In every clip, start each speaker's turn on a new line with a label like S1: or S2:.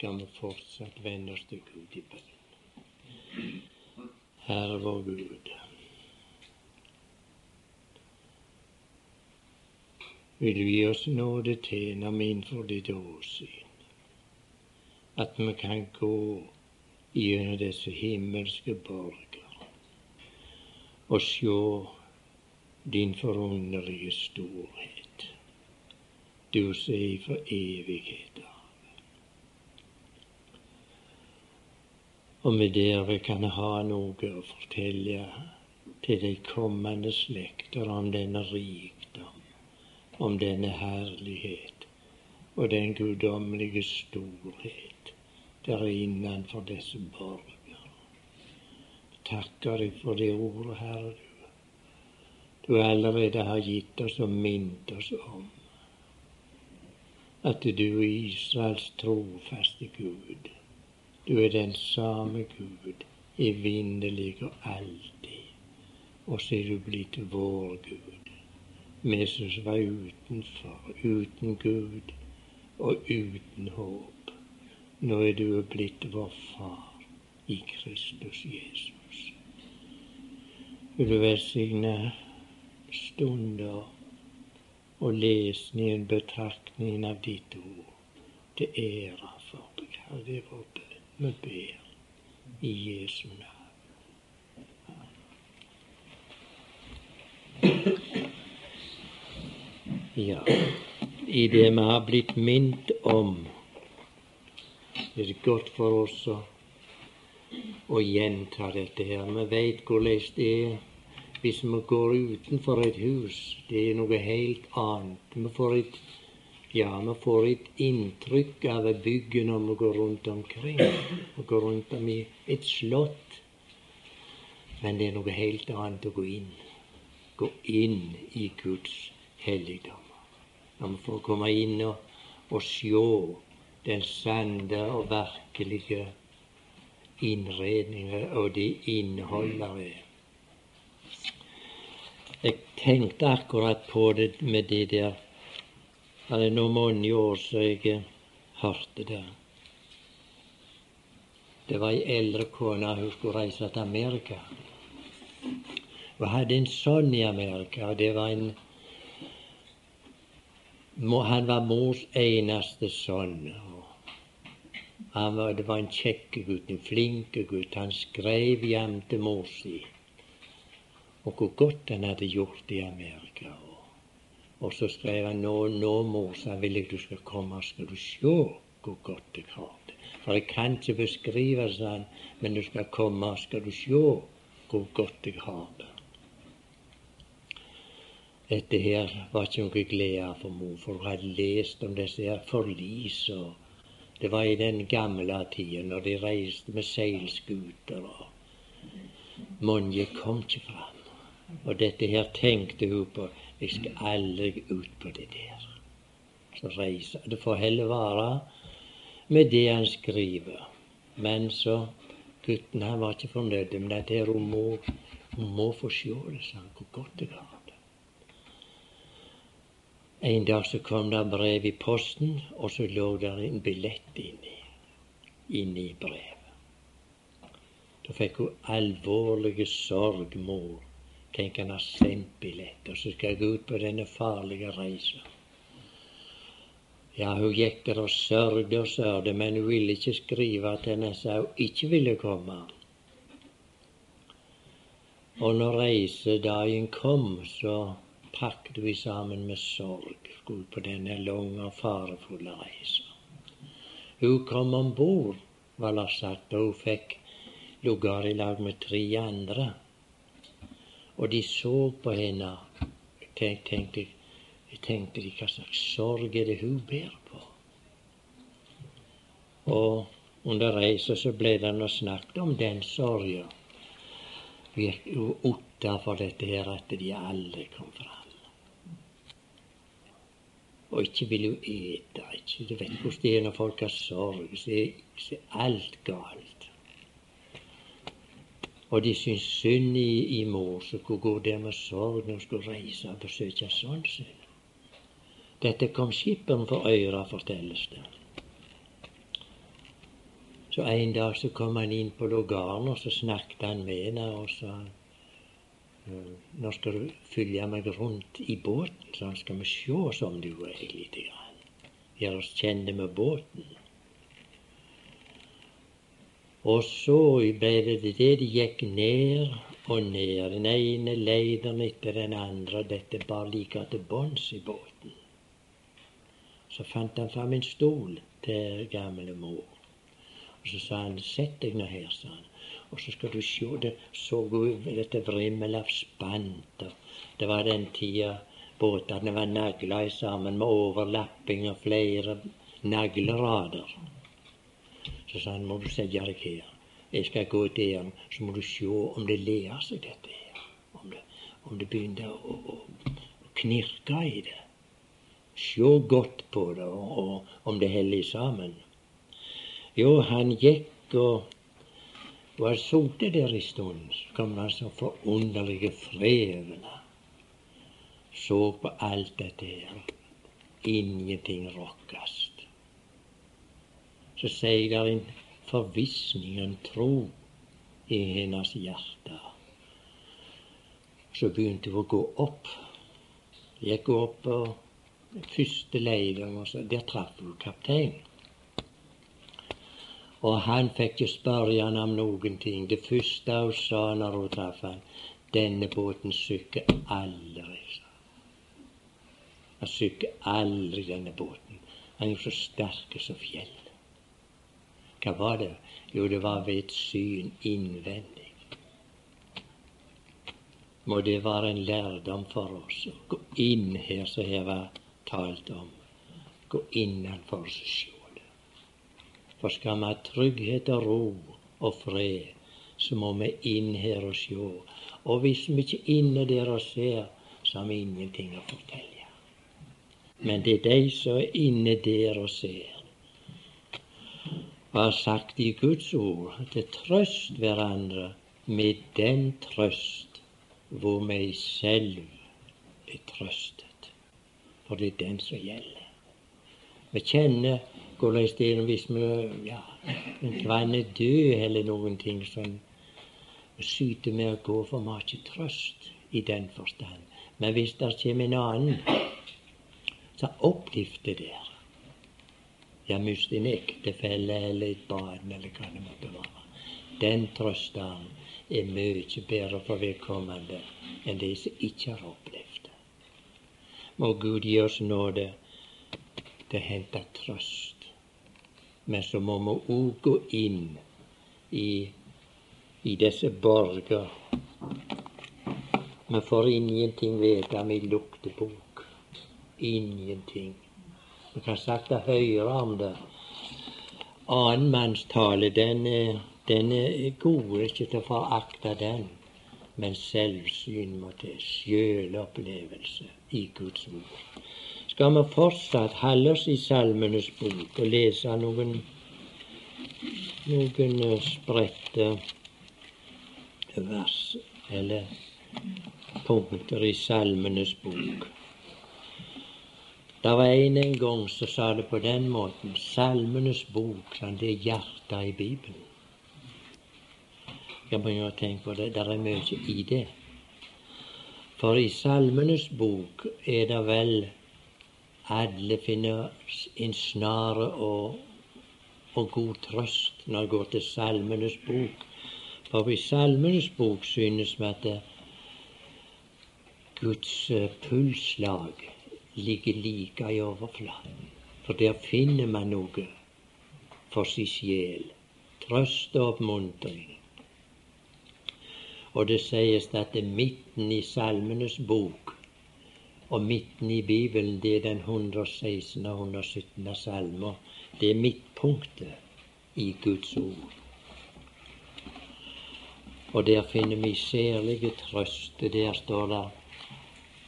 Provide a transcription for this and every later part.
S1: skal vi fortsatt vende oss til Gud i bønn. Herre vår Gud. Vil du gi oss nåde til når vi innenfor ditt åsyn, at vi kan gå gjennom disse himmelske borger og sjå din forunderlige storhet, du som er for evighet Og med dere kan kan ha noe å fortelle til de kommende slekter om denne rikdom om denne herlighet og den guddommelige storhet der er innenfor disse borger. Takker deg for det ordet, Herre. Du allerede har gitt oss og minnet oss om at du er Israels trofaste Gud. Du er den samme Gud, evinnelig og alltid. Og så er du blitt vår Gud Jesus var utenfor, uten Gud og uten håp. Nå er du blitt vår far i Kristus Jesus. Vil du velsigne stunder og lesningen, betraktningen av ditt ord til ære for deg, Herre. Er vår bønn. Vi ber i Jesu navn. Ja, i det vi har blitt minnet om, er det godt for oss å, å gjenta dette her. Vi veit hvordan det er hvis vi går utenfor et hus. Det er noe helt annet. Vi får et, ja, vi får et inntrykk av bygget når vi går rundt omkring. Vi går rundt om i et slott. Men det er noe helt annet å gå inn. Gå inn i Guds helligdom når vi får komme inn og, og sjå den sanne og virkelige innredningen og det innholdet er. Jeg tenkte akkurat på det med det der Det er nå mange år siden jeg hørte det. Det var ei eldre kone, hun skulle reise til Amerika. Hun hadde en sønn i Amerika, og det var en han var mors eneste sønn. Var, det var en kjekk gutt, en flink gutt. Han skrev hjem til mor si og hvor godt han hadde gjort i Amerika. Og så skrev han nå, nå mor, så vil jeg du skal komme, skal du sjå hvor godt jeg har det. For jeg kan ikke beskrive, sa han, men du skal komme, skal du sjå hvor godt jeg har det. Dette her var ikke noe glede for mor, for hun hadde lest om disse her forlis. Det var i den gamle tida når de reiste med seilskuter. og Mange kom ikke fram. Og dette her tenkte hun på. Jeg skal aldri ut på det der. Så reiser Det får heller være med det han skriver. Men så Gutten han var ikke fornøyd med dette. Hun må, hun må få se det, sa han, hvor godt det var. En dag så kom det brev i posten, og så lå det en billett inni, inni brevet. Da fikk hun alvorlige sorg, mor. Tenk, han har sendt billett, og så skal jeg gå ut på denne farlige reisen. Ja, hun gikk der og sørgde og sørgde, men hun ville ikke skrive at henne sa hun ikke ville komme. Og når reisedagen kom, så pakket vi sammen med sorg skulle på denne lange og farefulle reisen. Hun kom om bord, var det sagt, og hun fikk lugar i lag med tre andre. Og de så på henne. Tenk, tenkte, tenkte hva slags sorg er det hun bærer på? Og under reisa så ble det nå snakket om den sorga. Utafor dette her at de aldri kom fram og ikke vil jo ete. Ikke. Du vet hvordan det er når folk har sorg. Så er alt galt. Og de syntes synd i, i mor som kunne gå der med sorg når hun skulle reise og besøke sønnen sin. Dette kom skipperen for øra, fortelles det. Så en dag så kom han inn på logaren, og så snakket han med henne og sa nå skal du følge meg rundt i båten, så skal vi se oss om du er litt. Gjøre oss kjente med båten. Og så ble det det. De gikk ned og ned. Den ene leideren etter den andre. Dette bar like til bunns i båten. Så fant han fram en stol til gamle mor. Og så sa han 'Sett deg nå her', sa han. Og så skal du sjå det så ut dette vrimmel av spant. Det var den tida båtene var nagla sammen med overlapping og flere naglerader. Så sa han må du sette deg her. Jeg skal gå ham, så må du se om det ler seg, dette her. Om det, om det begynner å, å, å knirke i det. Se godt på det, og, og om det heller sammen. Jo, han gikk og og han sittet der en stund, så kom han så forunderlige frevene. Så på alt dette her. Ingenting rokkast. Så sier det en forvissning, en tro, i hennes hjerte. Så begynte hun å gå opp. Gikk opp på første leiren, og så der traff hun kapteinen. Og han fikk jo spørre han om noen ting. Det første hun sa når hun traff han, denne båten sykker aldri. Han sykker aldri, denne båten. Han er jo så sterk som fjell. Hva var det? Jo, det var ved et syn innvendig. Må det være en lærdom for oss å gå inn her som her var talt om. Gå innenfor oss sjøl. For skal vi ha trygghet og ro og fred, så må vi inn her og sjå. Og hvis vi ikke er inne der og ser, så har vi ingenting å fortelle. Men det er de som er inne der og ser. Har sagt i Guds ord til trøst hverandre med den trøst hvor meg selv er trøstet. For det er den som gjelder. Vi kjenner hvordan det er hvis vi ja, en død eller noen ting sånn. Syter med å gå, for vi har ikke trøst i den forstand. Men hvis det kommer en annen opplifter det der Ja, mist en ektefelle eller et barn eller hva det måtte være. Den trøsten er mye bedre for vedkommende enn de som ikke har opplevd det. Må Gud gi oss nåde til å hente trøst men så må vi òg gå inn i, i disse borger. Vi får ingenting vite med luktebok. Ingenting. Vi kan sakte høre om det. Annenmannstale, den, den er god, ikke til å forakte den. Men selvsyn må til. Sjølopplevelse i Guds ord skal vi fortsatt holde oss i Salmenes bok og lese noen, noen eh, spredte vers eller punkter i Salmenes bok. Det var en en gang som sa det på den måten Salmenes bok, sånn, det er hjertet i Bibelen. Jeg begynner å tenke på det. Det er mye i det. For i Salmenes bok er det vel alle finner en snare og, og god trøst når det går til Salmenes bok. For i Salmenes bok synes vi at Guds eh, pulsslag ligger like i overflaten. For der finner man noe for sin sjel. Trøst og oppmuntring. Og det sies at det midten i Salmenes bok og midten i Bibelen, det er den 116. og 117. salmer. Det er midtpunktet i Guds ord. Og der finner vi særlige trøst. Der står det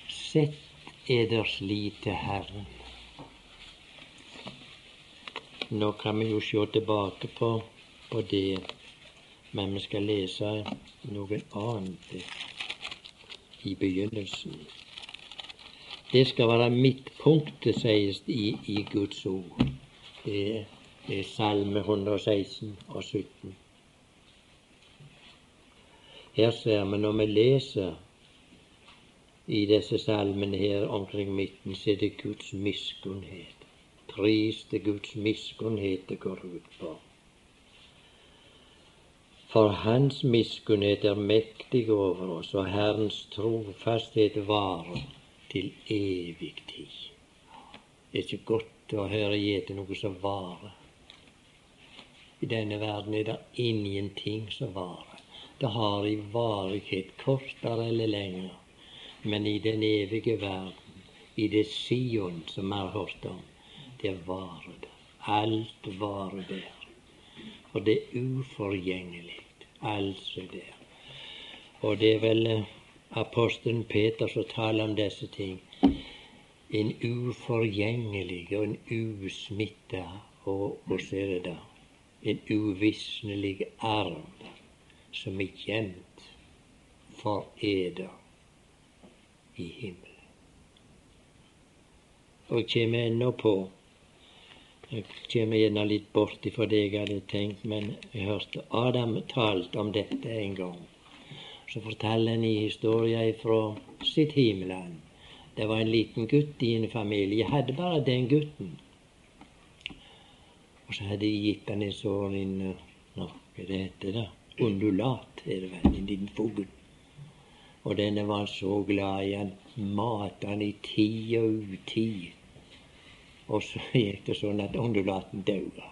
S1: Sett eders lit til Herren. Nå kan vi jo se tilbake på, på det, men vi skal lese noe annet i begynnelsen. Det skal være midtpunktet, sies det i, i Guds ord. Det er Salme 116 og 17. Her ser vi når vi leser i disse salmene her omkring midten, så er det Guds miskunnhet. Pris til Guds miskunnhet det går ut på. For Hans miskunnhet er mektig over oss, og Herrens trofasthet varer til evig tid. Det er ikke godt å høre gjete noe som varer. I denne verden er det ingenting som varer. Det har i varighet, kortere eller lenger. Men i den evige verden, i det Sion som vi har hørt om, det varer det. Alt varer der. For det er uforgjengelig Alt er der. Og det er vel eh, apostelen Peter som taler om disse ting. En uforgjengelig og en usmitta og så er det da en uvisnelig arv som er gjemt for eder i himmelen. Og kommer ennå på jeg kommer gjerne litt bort ifra det jeg hadde tenkt, men jeg hørte Adam talt om dette en gang. Så forteller han i historien fra sitt himmelland. Det var en liten gutt i en familie. Jeg hadde bare den gutten. Og så hadde de gitt han en sånn en, Hva det heter det? Undulat, er det vel. En liten fugl. Og denne var så glad i. Han matet han i tid og utid. Og så gikk det sånn at undulaten daua.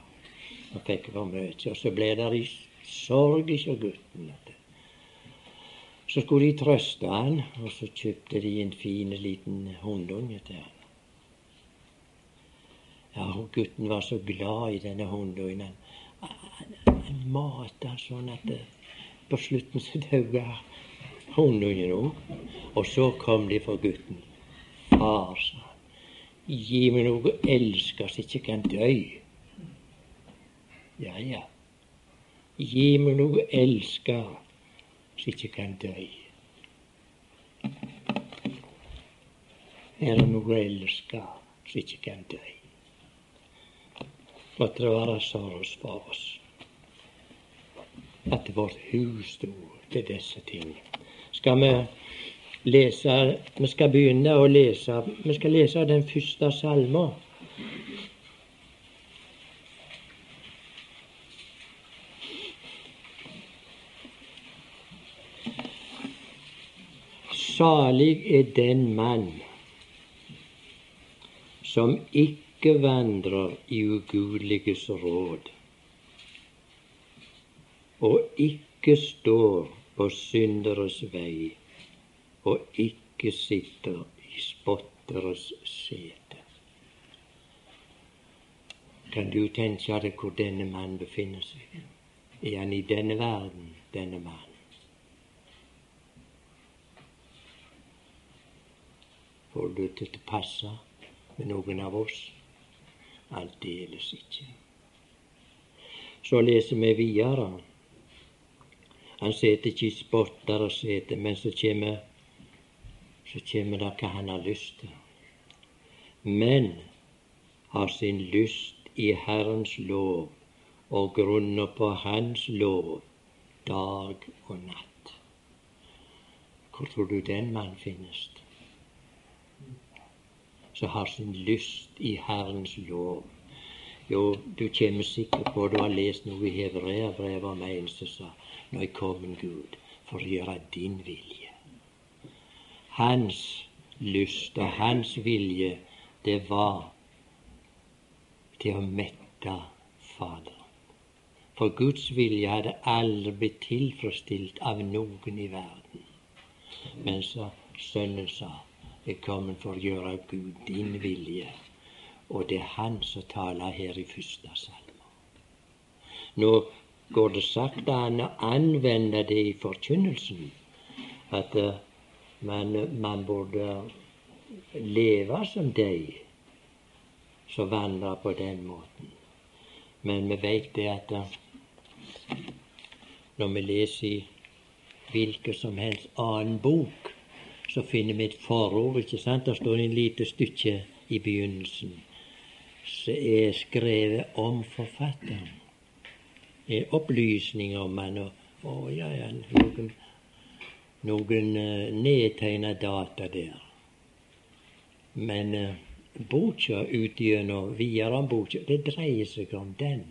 S1: Han fikk for mye. Og så ble det i sorg hos gutten. Så skulle de trøste han, og så kjøpte de en fin liten hundunge til han. Ja, og gutten var så glad i denne hundungen. Han, han, han mata sånn at på slutten så daua hundungen òg. Og så kom de for gutten. Far, sa han. Gi meg noe elsker som ikke kan dø. Ja, ja. Gi meg noe elsker som ikke kan dø. Er det noe elsker som ikke kan dø? Måtte det være sorg for oss at vårt hus sto til disse ting. Skal vi lese Vi skal begynne å lese Vi skal lese den første salmen. Salig er den mann som ikke vandrer i ugudeliges råd, og ikke står på synderes vei og ikke sitter i spotteres sete. Kan du tenke deg hvor denne mannen befinner seg? Er han i denne verden, denne mannen? Får du til å passe med noen av oss? Aldeles ikke. Så leser vi videre. Han sitter ikke i spotteres sete, men så kommer så kommer det hva han har lyst til. Men har sin lyst i Herrens lov og grunner på Hans lov dag og natt. Hvor tror du den mann finnes? Så har sin lyst i Herrens lov. Jo, du kommer sikkert på du har lest noe i Hebreabrevet om en som sa Nå er kommet Gud for å gjøre din vilje hans lyst og hans vilje, det var til å mette Faderen. For Guds vilje hadde aldri blitt tilfredsstilt av noen i verden. Men så Sønnen sa, jeg er kommet for å gjøre Gud din vilje. Og det er Han som taler her i første salme. Nå går det sakte an å anvende det i forkynnelsen. At uh, man, man burde leve som de som vandrer på den måten. Men vi vet det at når vi leser i hvilken som helst annen bok, så finner vi et forord. ikke sant? Det står en lite stykke i begynnelsen. som er skrevet om forfatteren. Er opplysninger om han og, og ja, ja, noen, noen uh, nedtegna data der. Men uh, boka utgjennom videre om boka, det dreier seg om den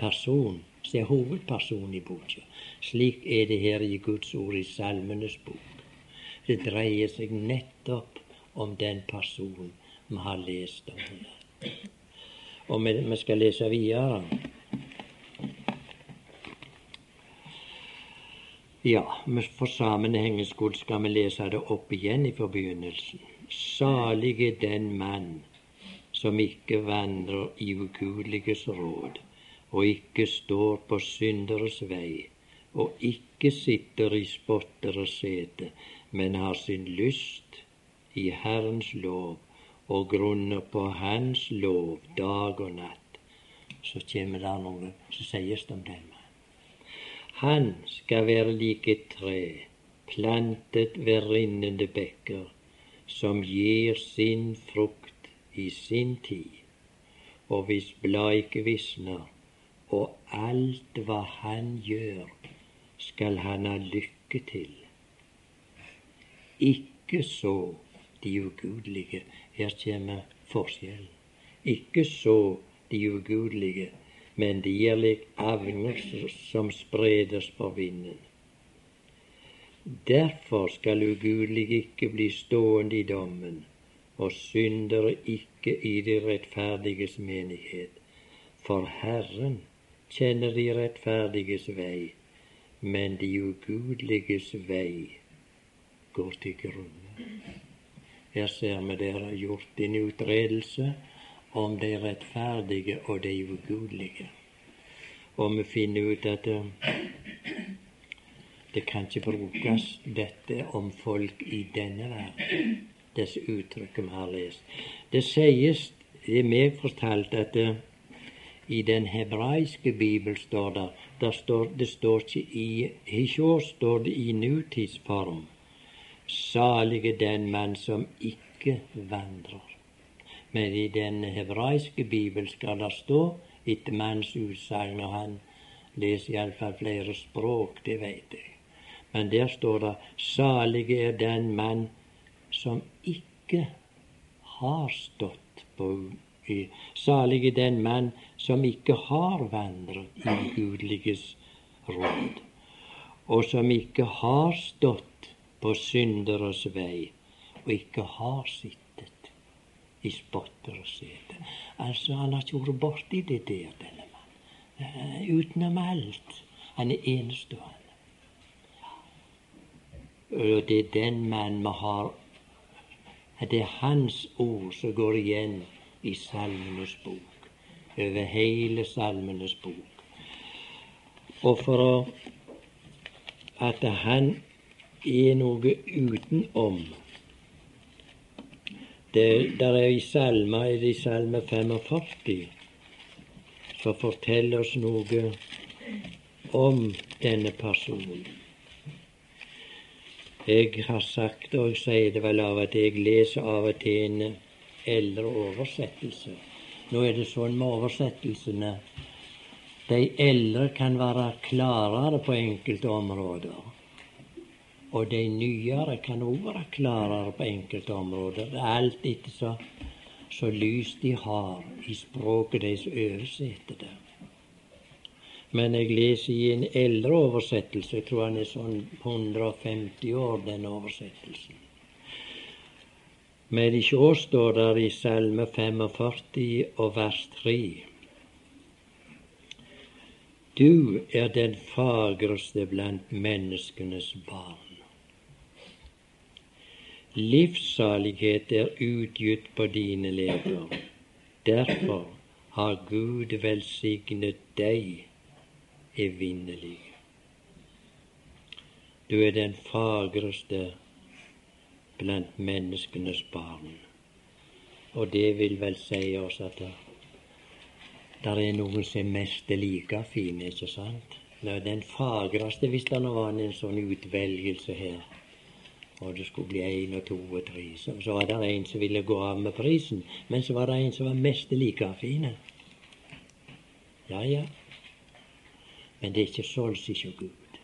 S1: personen som er hovedpersonen i boka. Slik er det her i Guds ord i Salmenes bok. Det dreier seg nettopp om den personen vi har lest om her. Og vi, vi skal lese videre. Ja, for sammenhengens skyld skal vi lese det opp igjen i forbegynnelsen. Salig er den mann som ikke vandrer i ugudeliges råd, og ikke står på synderes vei, og ikke sitter i spotteres sete, men har sin lyst i Herrens lov og grunner på Hans lov dag og natt, så kommer det noe som sies om mannen. Han skal være lik et tre plantet ved rinnende bekker, som gir sin frukt i sin tid, og hvis blad ikke visner, og alt hva han gjør, skal han ha lykke til. Ikke så de ugudelige. Her kommer forskjellen. Ikke så de ugudelige, men de er lik avner som spredes på vinden. Derfor skal ugudelige ikke bli stående i dommen, og syndere ikke i de rettferdiges menighet. For Herren kjenner de rettferdiges vei, men de ugudeliges vei går til grunne. Her ser vi dere er gjort en utredelse om de rettferdige og de ugudelige. Og vi finner ut at det, det kan ikke brukes dette om folk i denne verden, disse uttrykkene vi har lest. Det sies, det er meg fortalt, at det, i den hebraiske bibel står det, det står, det står ikke i Hisjå, står det i nutidsform. Salige den mann som ikke vandrer. Men i den hebraiske bibel skal det stå etter manns utsagn, og han leser iallfall flere språk, det vet jeg. Men der står det 'Salige er den mann som ikke har stått på i, Salig er den mann som ikke har vandret i gudeliges råd, og som ikke har stått på synderes vei, og ikke har sittet i spotteres sete. Altså, han har ikke vært borti det der, denne mannen. Uh, utenom alt. Han er enestående. Og det er den mannen vi har Det er hans ord som går igjen i Salmenes bok. Over hele Salmenes bok. Og for å, at han er noe utenom. Det der er i salma, er det i salme 45, som forteller oss noe om denne personen. Jeg har sagt, og sier det vel av at jeg leser av og til en eldre oversettelse. Nå er det sånn med oversettelsene de eldre kan være klarere på enkelte områder. Og de nyere kan òg være klarere på enkelte områder. Er alt etter så, så lys de har i språket de som oversetter det. Men jeg leser i en eldre oversettelse, jeg tror han er sånn 150 år, den oversettelsen. Men ikke oss står der i Salme 45 og vers 3. Du er den fagreste blant menneskenes barn. Livssalighet er utgitt på dine leger. Derfor har Gud velsignet deg evinnelig. Du er den fagreste blant menneskenes barn. Og det vil vel si oss at det, der er noen som er mest like fine, ikke sant? Det er Den fagreste, hvis det nå var en sånn utvelgelse her Og det skulle bli én og to og tre. Så, så var det en som ville gå av med prisen. Men så var det en som var mest like fine. Ja, ja. Men det er ikke sånn, ikke Gud.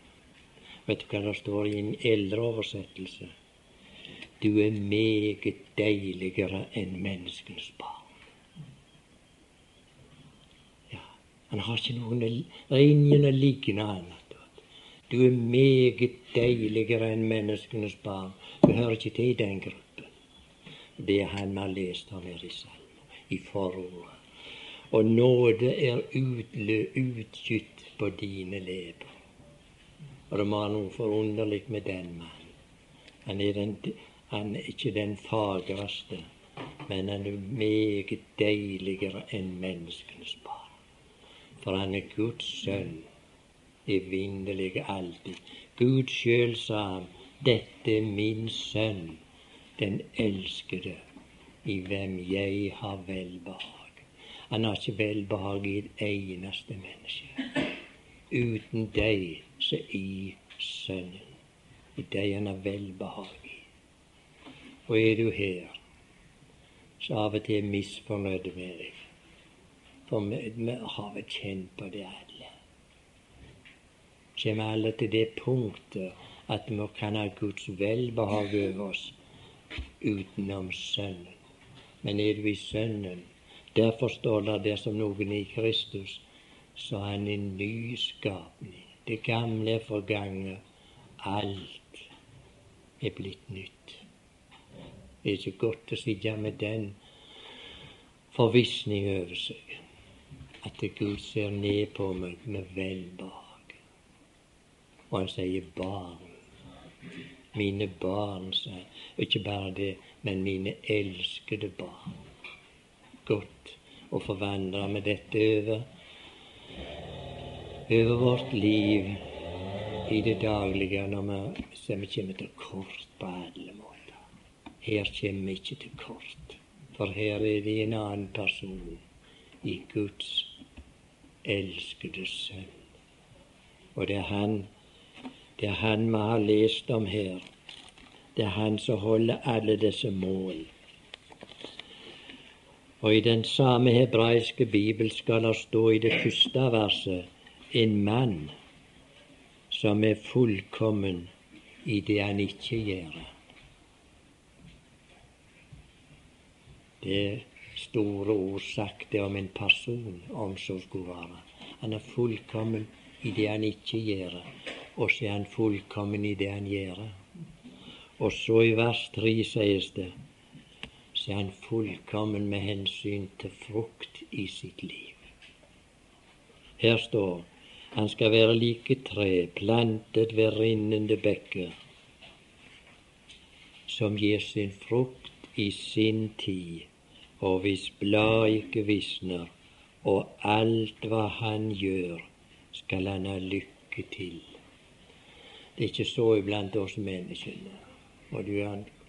S1: Vet du hva det står i en eldre oversettelse? Du er meget deiligere enn menneskens barn. Ja, Han har ikke noen ingen lignende. Du er meget deiligere enn menneskenes barn. Du hører ikke til i den gruppen. Det er han vi har lest om her i salmen, i forordet. Og nåde er utgytt på dine leber. Og det må være noe forunderlig med den mannen. Han er, den, han er ikke den fagreste, men han er meget deiligere enn menneskenes barn. For han er Guds sønn evinnelige alltid. Gud sjøl sa ham, dette er min sønn, den elskede, i hvem jeg har velbehag. Han har ikke velbehag i et eneste menneske. Uten deg, så i Sønnen. I deg han har velbehag i. Og er du her, så av og til misfornøyd med deg. For vi har vel kjent på det kommer alle til det punktet at vi kan ha Guds velbehag over oss utenom Sønnen. Men er du i Sønnen, derfor står det der som noen i Kristus, så er han en ny skapning. Det gamle er forganget. Alt er blitt nytt. Det er ikke godt å sitte med den forvissning over seg at Gud ser ned på meg med velbehag. Og han sier barn. Mine barn, sier Ikke bare det, men mine elskede barn. Godt å få vandre med dette over, over vårt liv i det daglige når vi ser vi kommer til kort på alle måter. Her kommer vi ikke til kort, for her er det en annen person i Guds elskede sønn. Og det er han det er han vi har lest om her. Det er han som holder alle disse mål. Og i den samme hebraiske bibel skal det stå i det første verset en mann som er fullkommen i det han ikke gjør. Det er store ord sagt om en person, om så skulle være. Han er fullkommen i det han ikke gjør og så er han fullkommen i det han gjør. Og så i vers tre sies det så er han fullkommen med hensyn til frukt i sitt liv. Her står han skal være like tre, plantet ved rinnende bekker, som gir sin frukt i sin tid, og hvis blad ikke visner, og alt hva han gjør, skal han ha lykke til. Det er ikke så iblant oss menneskene. Og du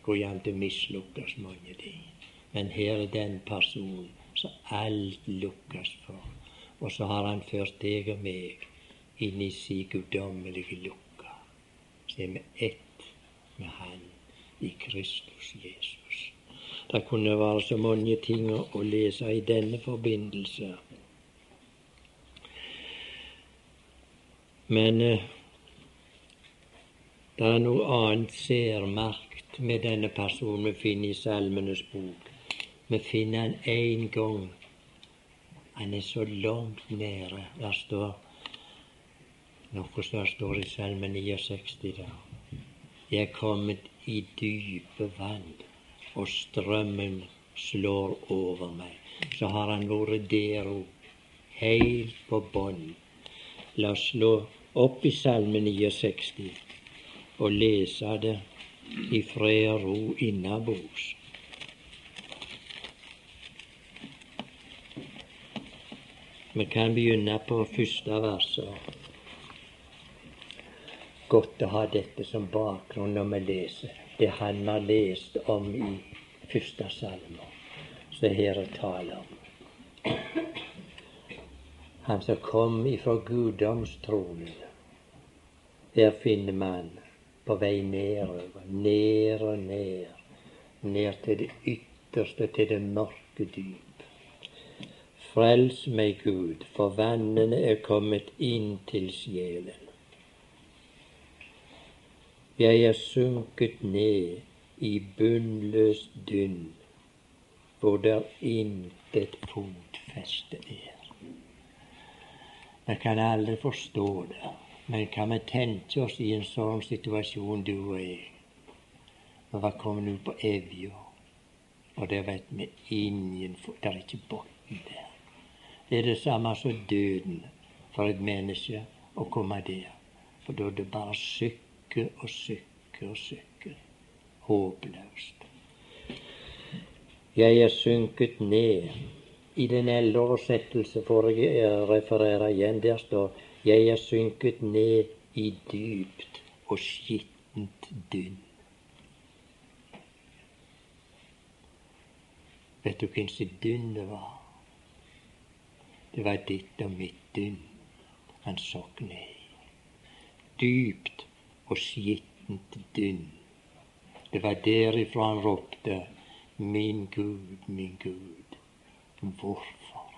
S1: går an til å mislukkes mange ting. Men her er den personen som alt lukkes for. Og så har han ført deg og meg inn i si guddommelige lukke. Så er vi ett med Han i Kristus Jesus. Det kunne være så mange ting å lese i denne forbindelse. Men eh, det er noe annet særmerkt med denne personen vi finner i Salmenes bok. Vi finner han én gang. Han er så langt nede. Der står noe som står i Salme 69 der. Jeg er kommet i dype vann, og strømmen slår over meg. Så har han vært der òg, helt på bånn. La oss slå opp i Salme 69 og lese det i fred og ro innabords. Vi kan begynne på første verset. Godt å ha dette som bakgrunn når vi leser det han har lest om i første salme, som her er tale om. Han som kom ifra guddomstronen. Der finner man på vei nedover, ned og ned, ned til det ytterste, til det mørke dyp. Frels meg, Gud, for vannene er kommet inn til sjelen. Jeg er sunket ned i bunnløs dynn, hvor der intet fotfeste er. Jeg kan aldri forstå det, men kan vi tenke oss i en sånn situasjon du og jeg? Vi var kommet ut på Evja, og der vet vi ingen Det er ikke bunn der. Det er det samme som døden for et menneske å komme der. For da er det bare sykke og sykke og sykke. Håpløst. Jeg er synket ned. I den eldre oversettelse får jeg referere igjen. Der står jeg er synket ned i dypt og skittent dynn. Vet du hvem sitt dynn det var? Det var ditt og mitt dynn han sokk ned i. Dypt og skittent dynn. Det var derifra han ropte Min Gud, min Gud, hvorfor?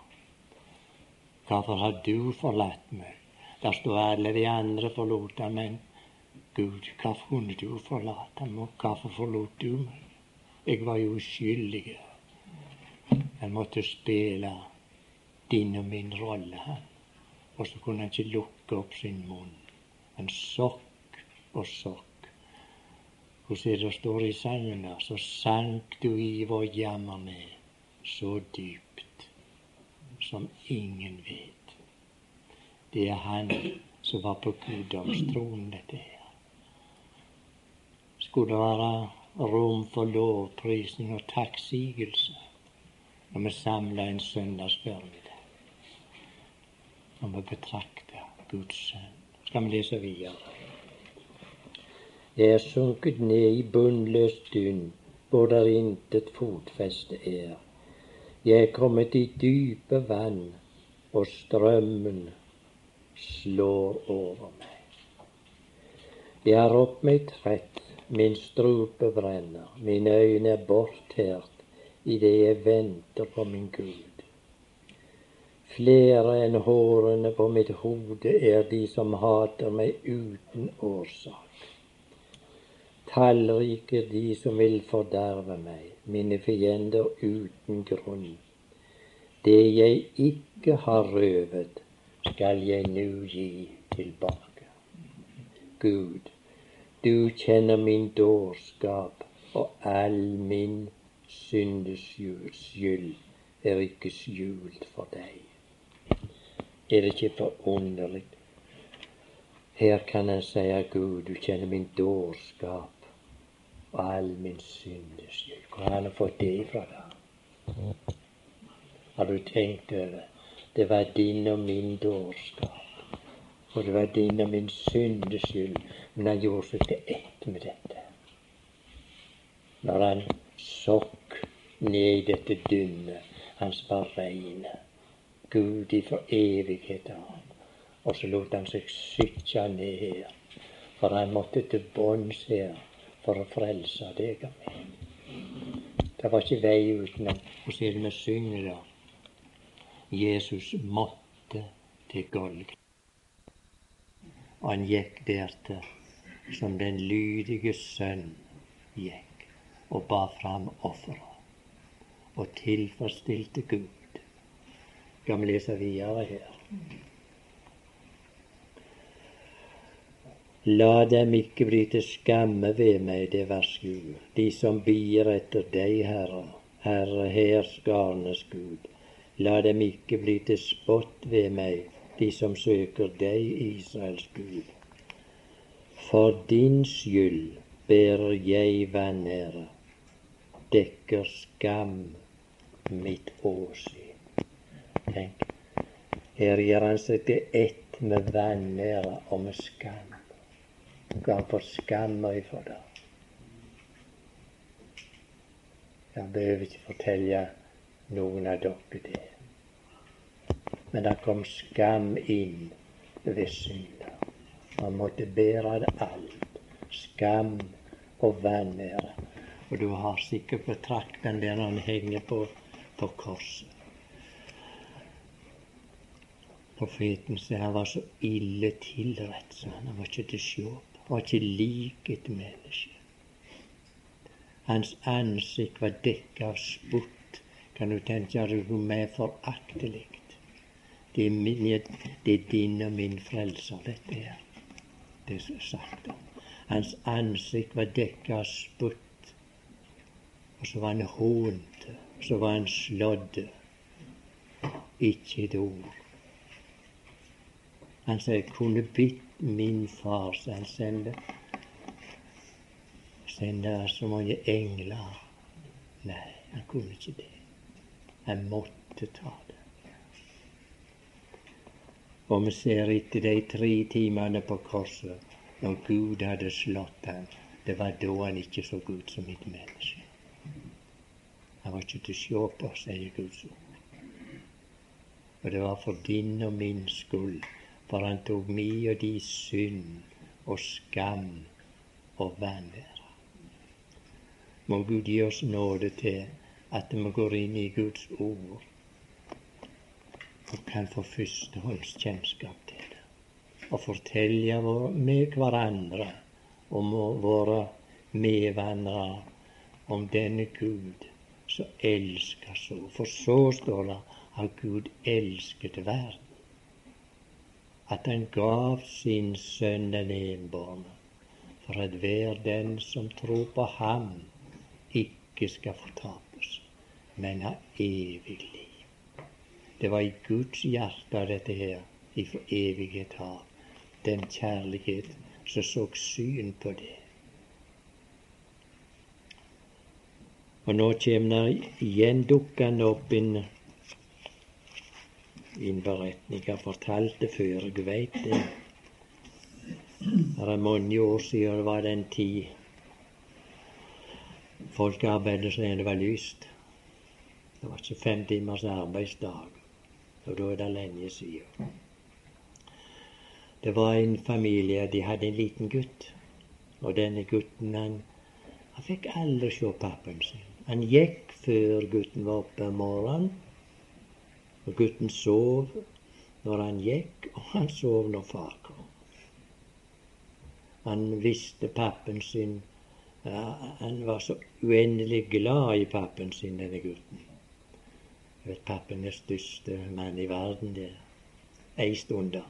S1: Hvorfor har du forlatt meg? Der står alle de andre forlot ham, men Gud, hvorfor kunne du forlate og hvorfor forlot du meg? Jeg var jo uskyldig. Jeg måtte spille din og min rolle. Og så kunne han ikke lukke opp sin munn. En sokk og sokk. Hvordan det står i sangen der, så sank du i vår jammer med så dypt som ingen vet. Det er Han som var på guddomstronen, dette her. Skulle det være rom for lovprisning og takksigelse når vi samler en søndagsformiddag? Når vi betrakter Guds sønn. Skal vi lese videre? Jeg er sunket ned i bunnløs dynn, hvor der intet fotfeste er. Jeg er kommet i dype vann, og strømmen slår over meg. Jeg er opp meg trett, min strupe brenner, mine øyne er bortært idet jeg venter på min Gud. Flere enn hårene på mitt hode er de som hater meg uten årsak. Tallrike de som vil forderve meg, mine fiender uten grunn. Det jeg ikke har røvet, skal jeg nu gi tilbake. Gud, du kjenner min dårskap, og all min syndeskyld er ikke skjult for deg. Er det ikke forunderlig? Her kan en si at Gud, du kjenner min dårskap og all min syndes skyld. Hvor har han fått det ifra, da? Har du tenkt over det var din og min dårskap. Og det var din og min syndes skyld. Men han gjorde seg til ett med dette. Når han sokk ned i dette dynnet, hans var reine. Gud for evighet av. ham. Og så lot han seg sykke ned her. For han måtte til bunns her for å frelse deg og meg. Det var ikke vei utenom. Og så er det vi synger da. Jesus måtte til Golg. Og han gikk dertil som den lydige sønn gikk, og bar fram offeret og tilfredsstilte Gud. Skal vi lese videre her? La dem ikke bli til skamme ved meg, det vers Gud, de som bier etter deg, Herre, Herre herskarenes Gud. La dem ikke bli til spott ved meg, de som søker deg, Israels Gud. For din skyld bærer jeg vanære, dekker skam mitt åsyn. Tenk, her gjør han seg til ett med vanære og med skam ga for skamma ifra det. Han behøver ikke fortelle noen av dere det. Men det kom skam inn ved synda. Han måtte bære det alt. skam og vanære. Og du har sikkert betraktet den der han henger på, på korset. Profeten sier han var så ille tilrett, så han var ikke til å se på. Han var ikke lik et menneske. Hans ansikt var dekket av spott. Kan du tenke deg hvor mer foraktelig? Det er, min, det er din og min frelser, dette her. Det er sagt om. Hans ansikt var dekket av spytt. Og så var han hånt. Og så var han slått. Ikke et ord. Han sa jeg kunne bitt min far, så han sendte sendte så mange engler. Nei, han kunne ikke det. Han måtte ta det. Og vi ser etter de tre timene på korset, når Gud hadde slått ham, det var da han ikke så ut som et menneske. Han var ikke til å se på, sier Guds ord. Og det var for din og min skyld for han tok mi og di synd og skam og vanære. Må Gud gi oss nåde til at vi går inn i Guds ord og kan få førstehåndskjennskap til det. Og fortelle med hverandre om våre medvandrere om denne Gud som elsker så. For så står det at Gud elsket verden at han gav sin sønn den enbårne, for at hver den som tror på ham, ikke skal fortapes, men av evig liv. Det var i Guds hjerte dette her, ifra evighet av, den kjærlighet som så syn på det. Og nå kommer igjen dukkende opp en innberetning. Jeg fortalte før, jeg veit det. Det er mange år siden det var den tid folk arbeidet så det var lyst. Det var ikke fem timers arbeidsdag, og da er det lenge siden. Det var en familie, de hadde en liten gutt. Og denne gutten, han, han fikk aldri se pappen sin. Han gikk før gutten var oppe om morgenen. Og gutten sov når han gikk, og han sov når far kom. Han visste pappen sin ja, Han var så uendelig glad i pappen sin, denne gutten. Pappen er største mann i verden der. Ei stund da.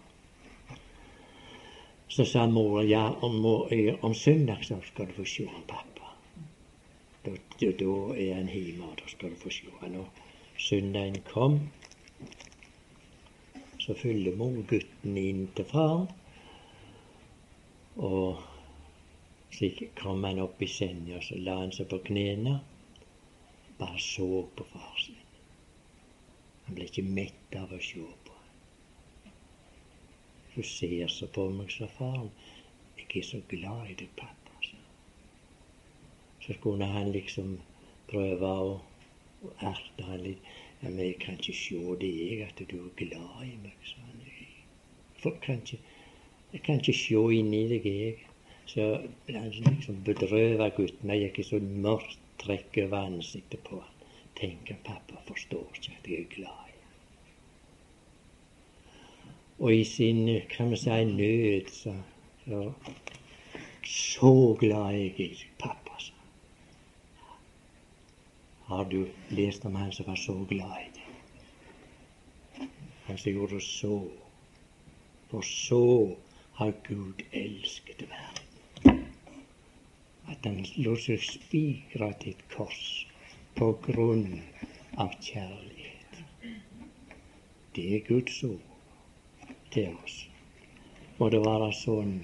S1: Så sa mor ja, om, om søndag så skal du få se han pappa. Da, da, da er han hjemme, og da skal du få se han. Og søndagen kom, så følger mor gutten inn til far. Og slik kom han opp i senga, så la han seg på knærne. Bare så på far sin. Han ble ikke mett av å se på. Du ser så på meg, sa faren. Jeg er så glad i deg, pappa. Så, så kunne han liksom prøve å erte han litt. Ja, men jeg kan ikke se det, jeg, at du er glad i meg, sa han. Folk kan ikke, jeg kan ikke se inni deg, jeg. Så han liksom bedrøva gutten. Jeg gikk i så mørkt trekk over ansiktet på han. Tenker pappa forstår ikke at jeg er glad i ham. Og i sin, kan vi si, nød, så, så Så glad jeg er i pappa. Har du lest om han som var så glad i deg? Han som gjorde så. For så har Gud elsket verden. At han lot seg spikre til et kors på grunn av kjærlighet. Det er Guds ord til oss. Må det være sånn.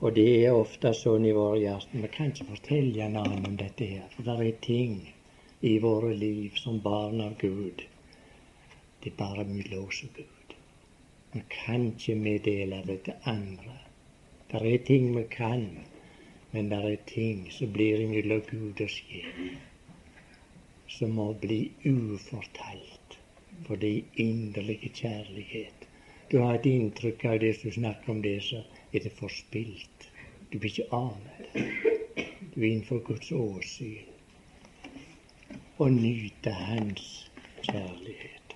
S1: Og det er ofte sånn i våre hjerter. Vi kan ikke fortelle en annen om dette her, for det er ting i våre liv som barn av Gud. Det er bare oss og Gud. Vi kan ikke meddele det til andre. Det er ting vi kan, men det er ting som blir imellom Gud og sjel, som må bli ufortalt for det inderlige kjærlighet. Du har et inntrykk av det som snakker om det, så er det forspilt. Du vil ikke ane det. Du er innenfor Guds åsyn og nyte Hans kjærlighet.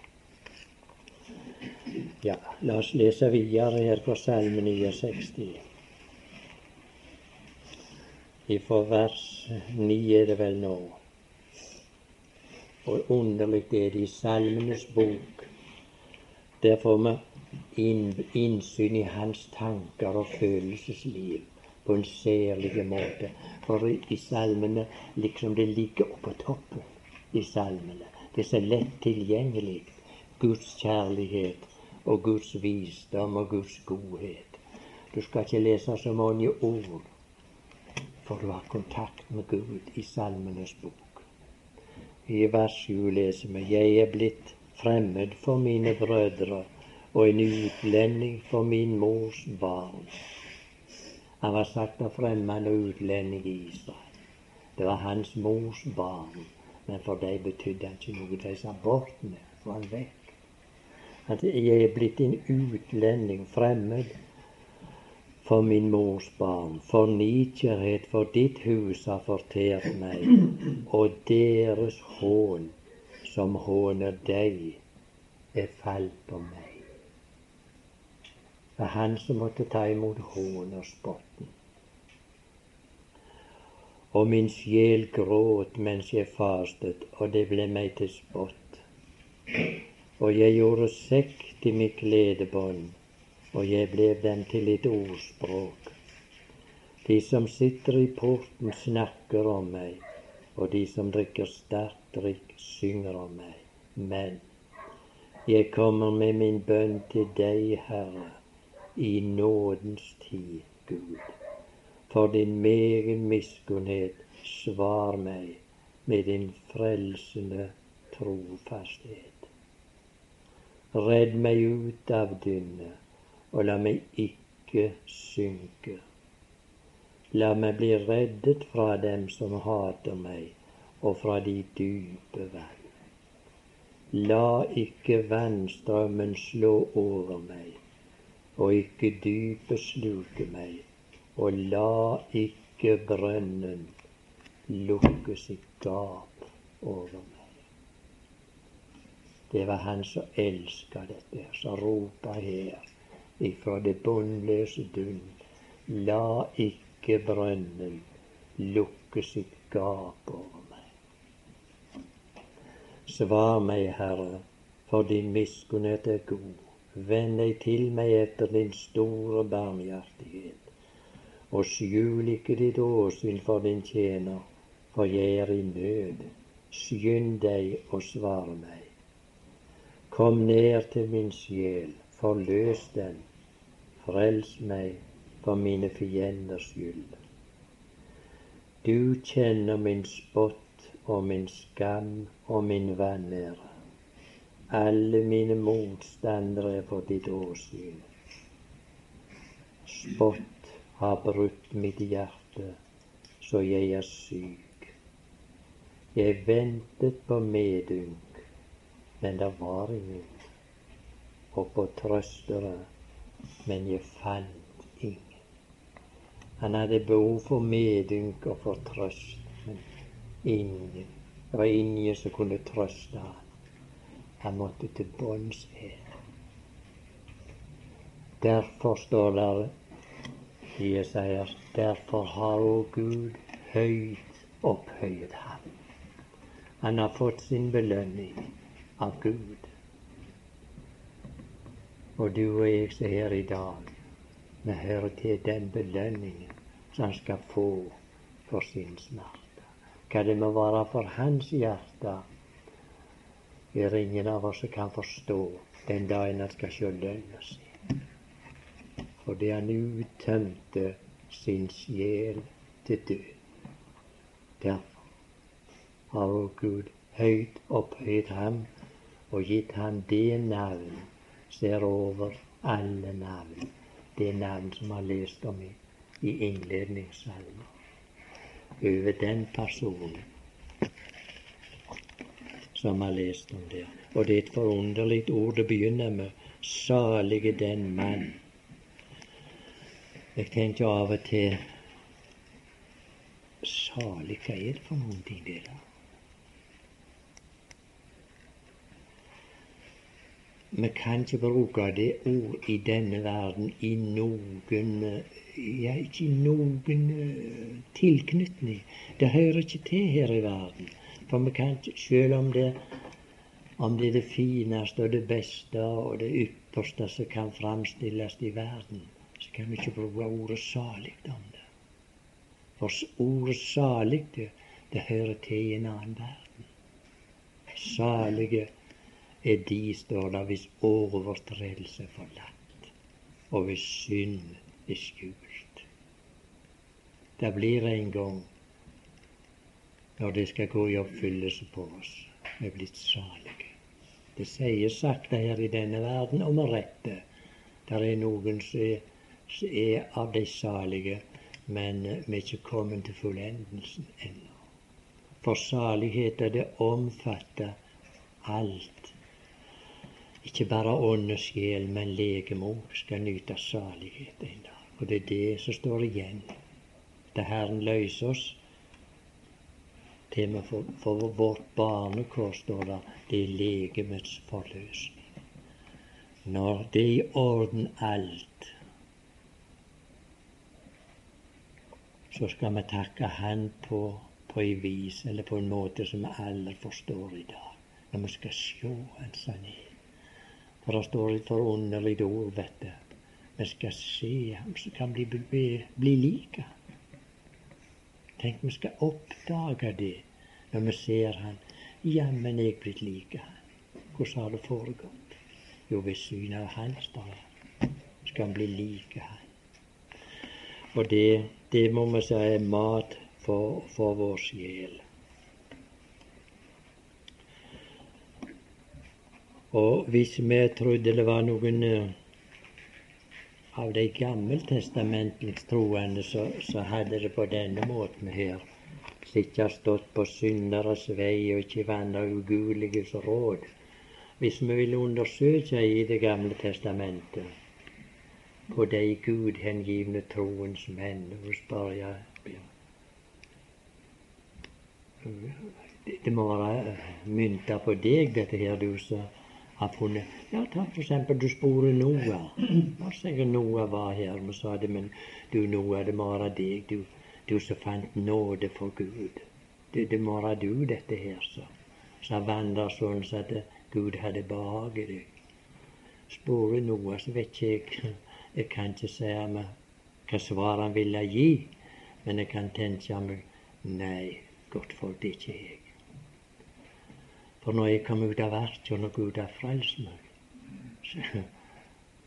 S1: Ja, la oss lese videre her på Salme 69. Ifra vers 9 er det vel nå. Og underlig er det i Salmenes bok. Der får vi innsyn i hans tanker og følelsesliv på en særlig måte. For i salmene liksom det ligger oppå toppen i salmene. Det er så lett tilgjengelig. Guds kjærlighet og Guds visdom og Guds godhet. Du skal ikke lese så mange ord, for du har kontakt med Gud i Salmenes bok. I vers 7 leser vi Jeg er blitt fremmed for mine brødre og en utlending for min mors barn. Han var sagt av fremmed og utlending i Israel. Det var hans mors barn, men for dem betydde han ikke noe. De sa bort med, for han vekk. At jeg er blitt en utlending, fremmed, for min mors barn. For nikjærhet for ditt hus har fortært meg, og deres hån som håner deg, er falt på meg. Det er han som måtte ta imot hån og spotten. Og min sjel gråt mens jeg fastet, og det ble meg til spott. Og jeg gjorde sekk til mitt kledebånd og jeg ble dem til et ordspråk. De som sitter i porten, snakker om meg, og de som drikker sterk drikk, synger om meg. Men jeg kommer med min bønn til deg, Herre, i nådens tid, Gud. For din megen miskunnhet, svar meg med din frelsende trofasthet. Redd meg ut av dynnet og la meg ikke synke. La meg bli reddet fra dem som hater meg, og fra de dype vann. La ikke vannstrømmen slå over meg, og ikke dypet sluke meg, og la ikke brønnen lukke sitt gap over meg. Det var han som elska dette, som ropa her ifra det bunnløse dunn. La ikke brønnen lukke sitt gap over meg. Svar meg, Herre, for din miskunnhet er god. Vend deg til meg etter din store barmhjertighet, og skjul ikke ditt åsyn for din tjener, for jeg er i nød. Skynd deg og svar meg. Kom ned til min sjel, forløs den, Frels meg for mine fienders skyld. Du kjenner min spott og min skam og min vanære. Alle mine motstandere er for ditt åsyn. Spott har brutt mitt hjerte, så jeg er syk. Jeg ventet på medynk, men det var ingen, og på trøstere men jeg fant ingen. Han hadde behov for medynk og for trøst, men ingen. Det var ingen som kunne trøste han. Han måtte til bunns her. Derfor står det i Jesajas derfor har òg Gud høyt opphøyet ham. Han har fått sin belønning av Gud. Og du og jeg som er her i dag, vi hører til den belønningen som han skal få for sin smerte. Hva det må være for hans hjerte, er ingen av oss som kan forstå den dagen han skal se lønna si. Fordi han uttømte sin sjel til død. Derfor har Gud høyt opphøyd ham og gitt ham det navn ser over alle navn. Det navn som har lest om i, i innledningssalmen. Over den personen som har lest om det. Og det er et forunderlig ord. Det begynner med 'salige den mann'. Jeg tenker av og til salig, hva er det for noen ting, det da? Vi kan ikke bruke det ord i denne verden i noen ja, ikke i noen uh, tilknytning. Det hører ikke til her i verden. For vi kan ikke, selv om det, om det er det fineste og det beste og det ypperste som kan framstilles i verden, så kan vi ikke bruke ordet salig om det. For ordet salig, det, det hører til i en annen verden. Salige er de, står det, hvis overtredelse er forlatt, og hvis synd er skjult. Det blir en gang når det skal gå i oppfyllelse på oss. Vi er blitt salige. Det sies sakte her i denne verden, og med rette. Det er noen som er, er av de salige, men vi er ikke kommet til fullendelsen ennå. For salighet det omfatter alt ikke bare ånd og sjel, men legeme skal nyte salighet en dag. Og det er det som står igjen. Da Herren løser oss til vi for, for vårt barnekår, står det, det er legemets forløsning. Når det er i orden alt, så skal vi takke Han på, på en vis eller på en måte som vi alle forstår i dag. Når vi skal sjå en sannhet. For det står et forunderlig ord, vet du. Vi skal se ham vi kan bli, bli, bli like. Tenk, vi skal oppdage det når vi ser han. Jammen jeg blitt like han. Hvordan har det foregått? Jo, ved synet av han står det. Skal han bli like han. Og det, det må vi si er mat for, for vår sjel. Og hvis vi trodde det var noen uh, av de gammeltestamentlige troende, så, så, hadde det på denne måten her ikke stått på synderes vei og ikke vandra ugudeliges råd. Hvis vi ville undersøke i Det gamle testamentet på de gudhengivne troens menn og spør jeg ja. Det må være mynta på deg, dette her, du som har funnet Ja, ta for eksempel du sporer Noah. La oss Noah var her. og sa det, men du Noah, det må være deg, du, du som fant nåde for Gud. Det, det må være du, dette her, så. Som vandra sånn så at Gud hadde behag i deg. Sporer Noah, så vet ikke jeg Jeg kan ikke si meg hva svar han ville gi, men jeg kan tenke meg Nei, godt folk, det er ikke jeg. For når jeg kom ut av arken og Gud har frelst meg, så,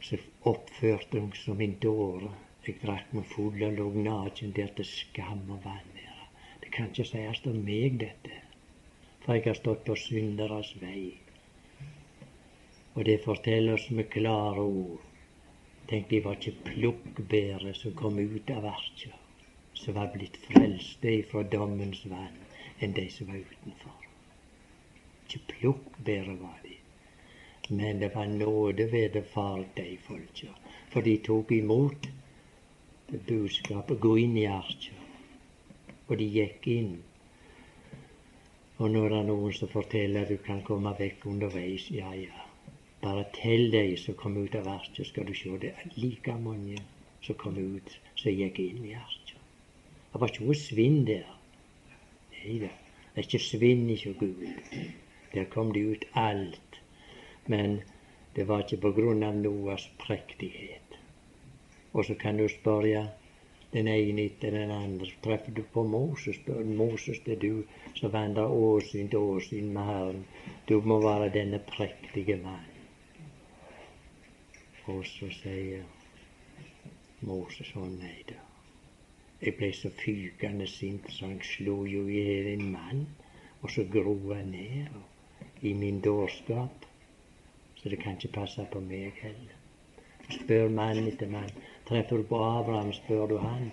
S1: så oppførte jeg som min dåre. Jeg drakk meg full og lå naken der til skam og vanære. Det kan ikke sies om meg, dette. For jeg har stått på synderes vei. Og det forteller oss med klare ord. Tenk, de var ikke plukkbære som kom ut av verket, som var blitt frelste ifra dommens vann, enn de som var utenfor. Ikke plukkbære var de. Men det var nåde vederfart de folka. For de tok imot det budskapet. Gå inn i arka. Og de gikk inn. Og nå er det noen som forteller at du kan komme vekk underveis. Ja, ja. Bare tell de som kom ut av arka, skal du se. Det er like mange som kom ut, som gikk inn i arka. Det var ikke noe svinn der. Nei da. Det er ikke svinn ikke Gud. Der kom det ut alt. Men det var ikke på grunn av Noas prektighet. Og så kan du spørre den ene etter den andre. Treffer du på Moses, spør Moses det er du som vandrer åsyn til åsyn med Herren. Du må være denne prektige mann. Og så sier Moses å nei da. Jeg ble så fykende sint, så han slo jo i hjel en mann. Og så gro han ned. I min dårskap. Så det kan ikke passe på meg heller. Spør mann etter mann. Treffer du på Abraham, spør du han.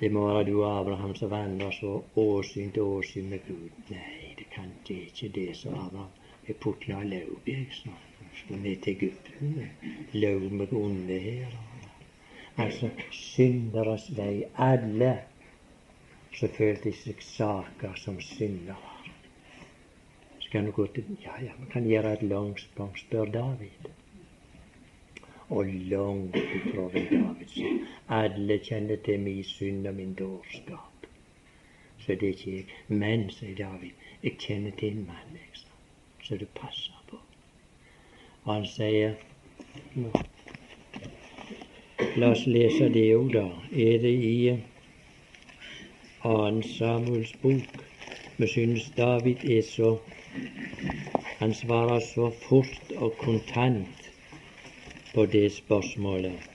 S1: Det må være du, Abraham, som vandrer så åsyn til åsyn med Gud. Nei, det kan det ikke det, sa Abraham. Jeg putla lauv, jeg, sa Skal ned til Egypten. Lauv med onde her. Altså synderes vei. Alle som følte seg saker som syndere. Skal du gå til Ja, ja, vi kan gjøre et langt spør David. Og langt ifra David Alle kjenner til min synd og min dårskap. Så det er ikke jeg. Men, sier David, jeg kjenner til en mann, liksom, så du passer på. Og han sier La oss lese det òg, da. Er det i annen Samuels bok? Vi synes David er så Han svarer så fort og kontant på det spørsmålet.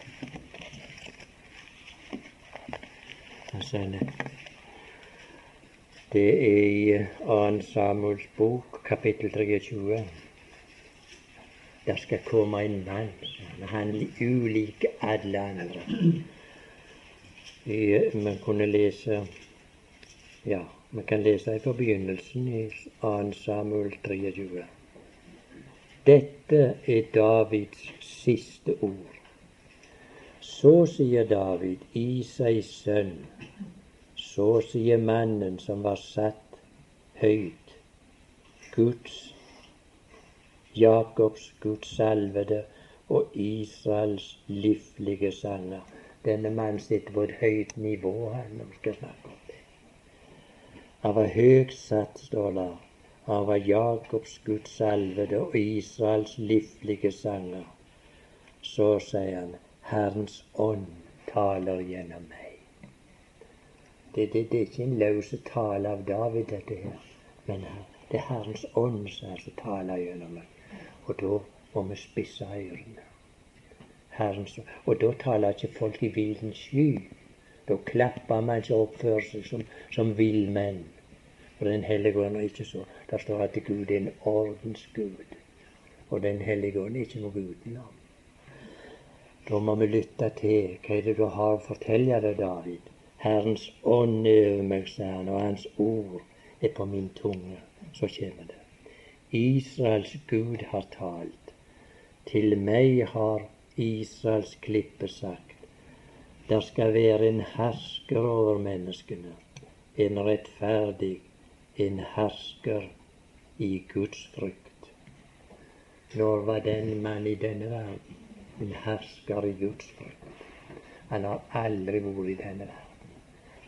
S1: Det er i 2. Samuels bok, kapittel 23. Der skal komme en mann han er ulik alle andre. Vi kunne lese Ja, vi kan lese fra begynnelsen i 2. Samuel 23. Dette er Davids siste ord. Så sier David, Isais sønn, så sier mannen som var satt høyt, Guds, Jakobs Guds salvede, og Israels livlige sanger. Denne mannen sitter på et høyt nivå, han, når vi skal snakke om. Han var høyt satt, står det. Han var Jakobs Guds salvede og Israels livlige sanger. Så sier han, Herrens ånd taler gjennom meg. Det, det, det er ikke en løs tale av David, dette her. Men det er Herrens ånd som taler gjennom meg. Og da må vi spisse ørene. Og da taler ikke folk i villens sky. Da klapper man seg oppfører seg som, som villmenn. For Den hellige ånd er ikke så. Der står at Gud er en ordens Gud. Og Den hellige ånd er ikke noe utenom. Da må vi lytte til hva er det du har å fortelle deg, David. Herrens ånd er over meg, sa han, og hans ord er på min tunge. Så kommer det. Israels Gud har talt. Til meg har Israels klippe sagt. Der skal være en hersker over menneskene, en rettferdig, en hersker i Guds frykt. Når var den mann i denne verden en hersker i Guds frykt? Han har aldri vært i denne verden.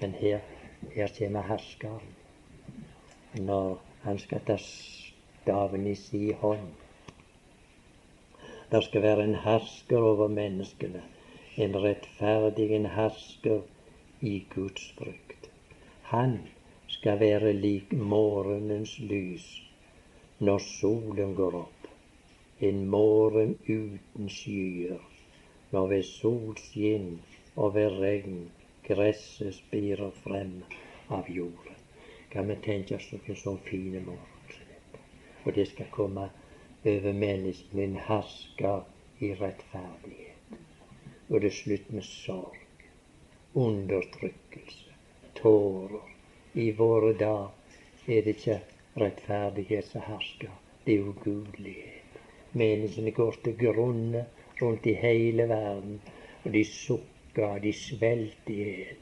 S1: Men her, her kommer herskeren. Når han skal ta staven i si hånd det skal være en hersker over menneskene. En rettferdig en hersker i Guds frykt. Han skal være lik morgenens lys når solen går opp. En morgen uten skyer, når ved solskinn og ved regn gresset spirer frem av jorden. Kan vi tenke oss noen sånn fine morgen? Og det skal komme over menneskene en hersker i rettferdighet. Og det er slutt med sorg, undertrykkelse, tårer. I våre dager er det ikke rettferdighet som hersker, det er ugudelighet. Menneskene går til grunne rundt i hele verden, og de sukker, de svelter i hjel.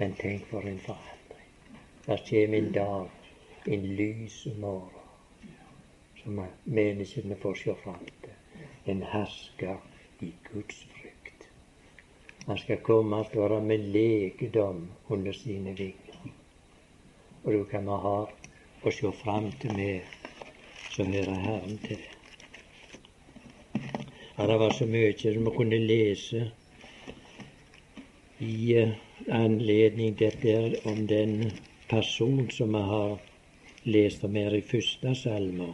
S1: Men tenk for en forandring. Der kommer en dag, en lys morgen som menneskene får se fram til. En hersker i Guds frykt. Han skal komme han skal være med legedom under sine vinger. Og du kan vi ha å se fram til mer som hører Herren til. Ja, det var så mye som vi kunne lese i eh, anledning dette om den person som vi har lest om her i første salme.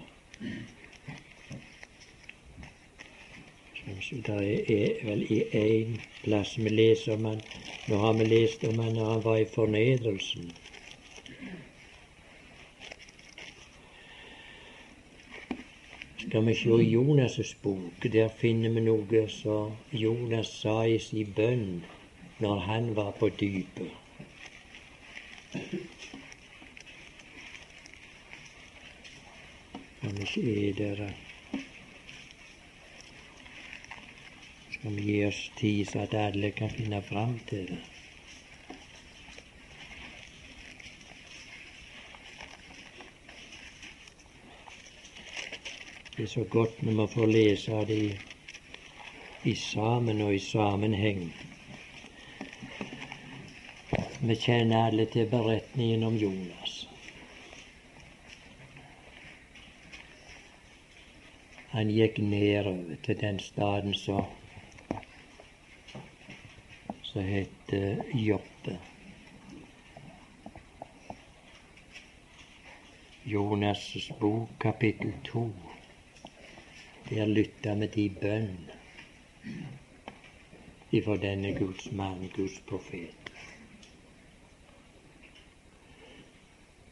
S1: Det er vel i én plass vi leser om han Nå har vi lest om han når han var i fornedrelsen. Skal vi se Jonas' bok, der finner vi noe som Jonas sa i sin bønn når han var på dypet. Ellers er dere som gir oss tid, så at alle kan finne fram til det. Det er så godt når man får lese av det i sammen og i sammenheng. Vi kjenner alle til beretningen om Jonas. Han gikk nedover til den staden som som heter Joppe. Jonas' bok, kapittel to. Der lytta vi til bønn ifra denne Guds mann, Guds profet.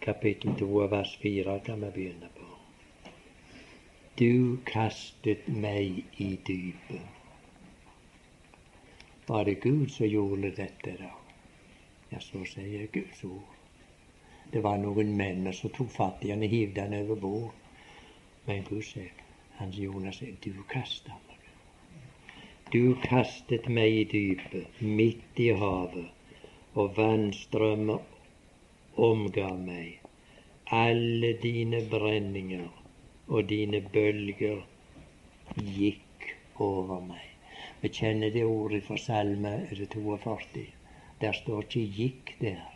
S1: Kapittel to av vers fire kan vi begynne på. Du kastet meg i dypet. Var det Gud som gjorde dette, da? Ja, så sier Guds ord. Det var noen menn som tok fatt i han og hivde han over bord. Men Gud sier, Hans Jonas du kasta meg. Du kastet meg i dypet, midt i havet, og vannstrømmer omgav meg. Alle dine brenninger og dine bølger gikk over meg. Vi kjenner det ordet fra Salme 42. Der står ikke 'gikk' der.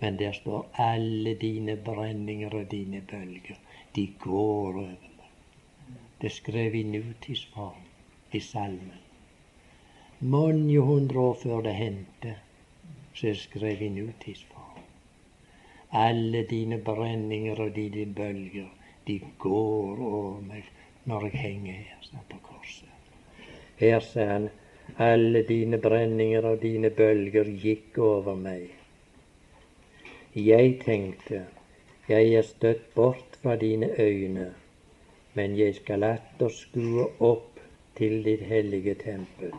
S1: Men der står alle dine brenninger og dine bølger. De går over meg. Det er skrevet i nutidsform i salmen. Mange hundre år før det hendte, så er det skrevet i nutidsform. Alle dine brenninger og dine bølger, de går over meg når jeg henger her på korset. Her sa han alle dine brenninger og dine bølger gikk over meg. Jeg tenkte, jeg er støtt bort fra dine øyne, men jeg skal atter skue opp til ditt hellige tempel.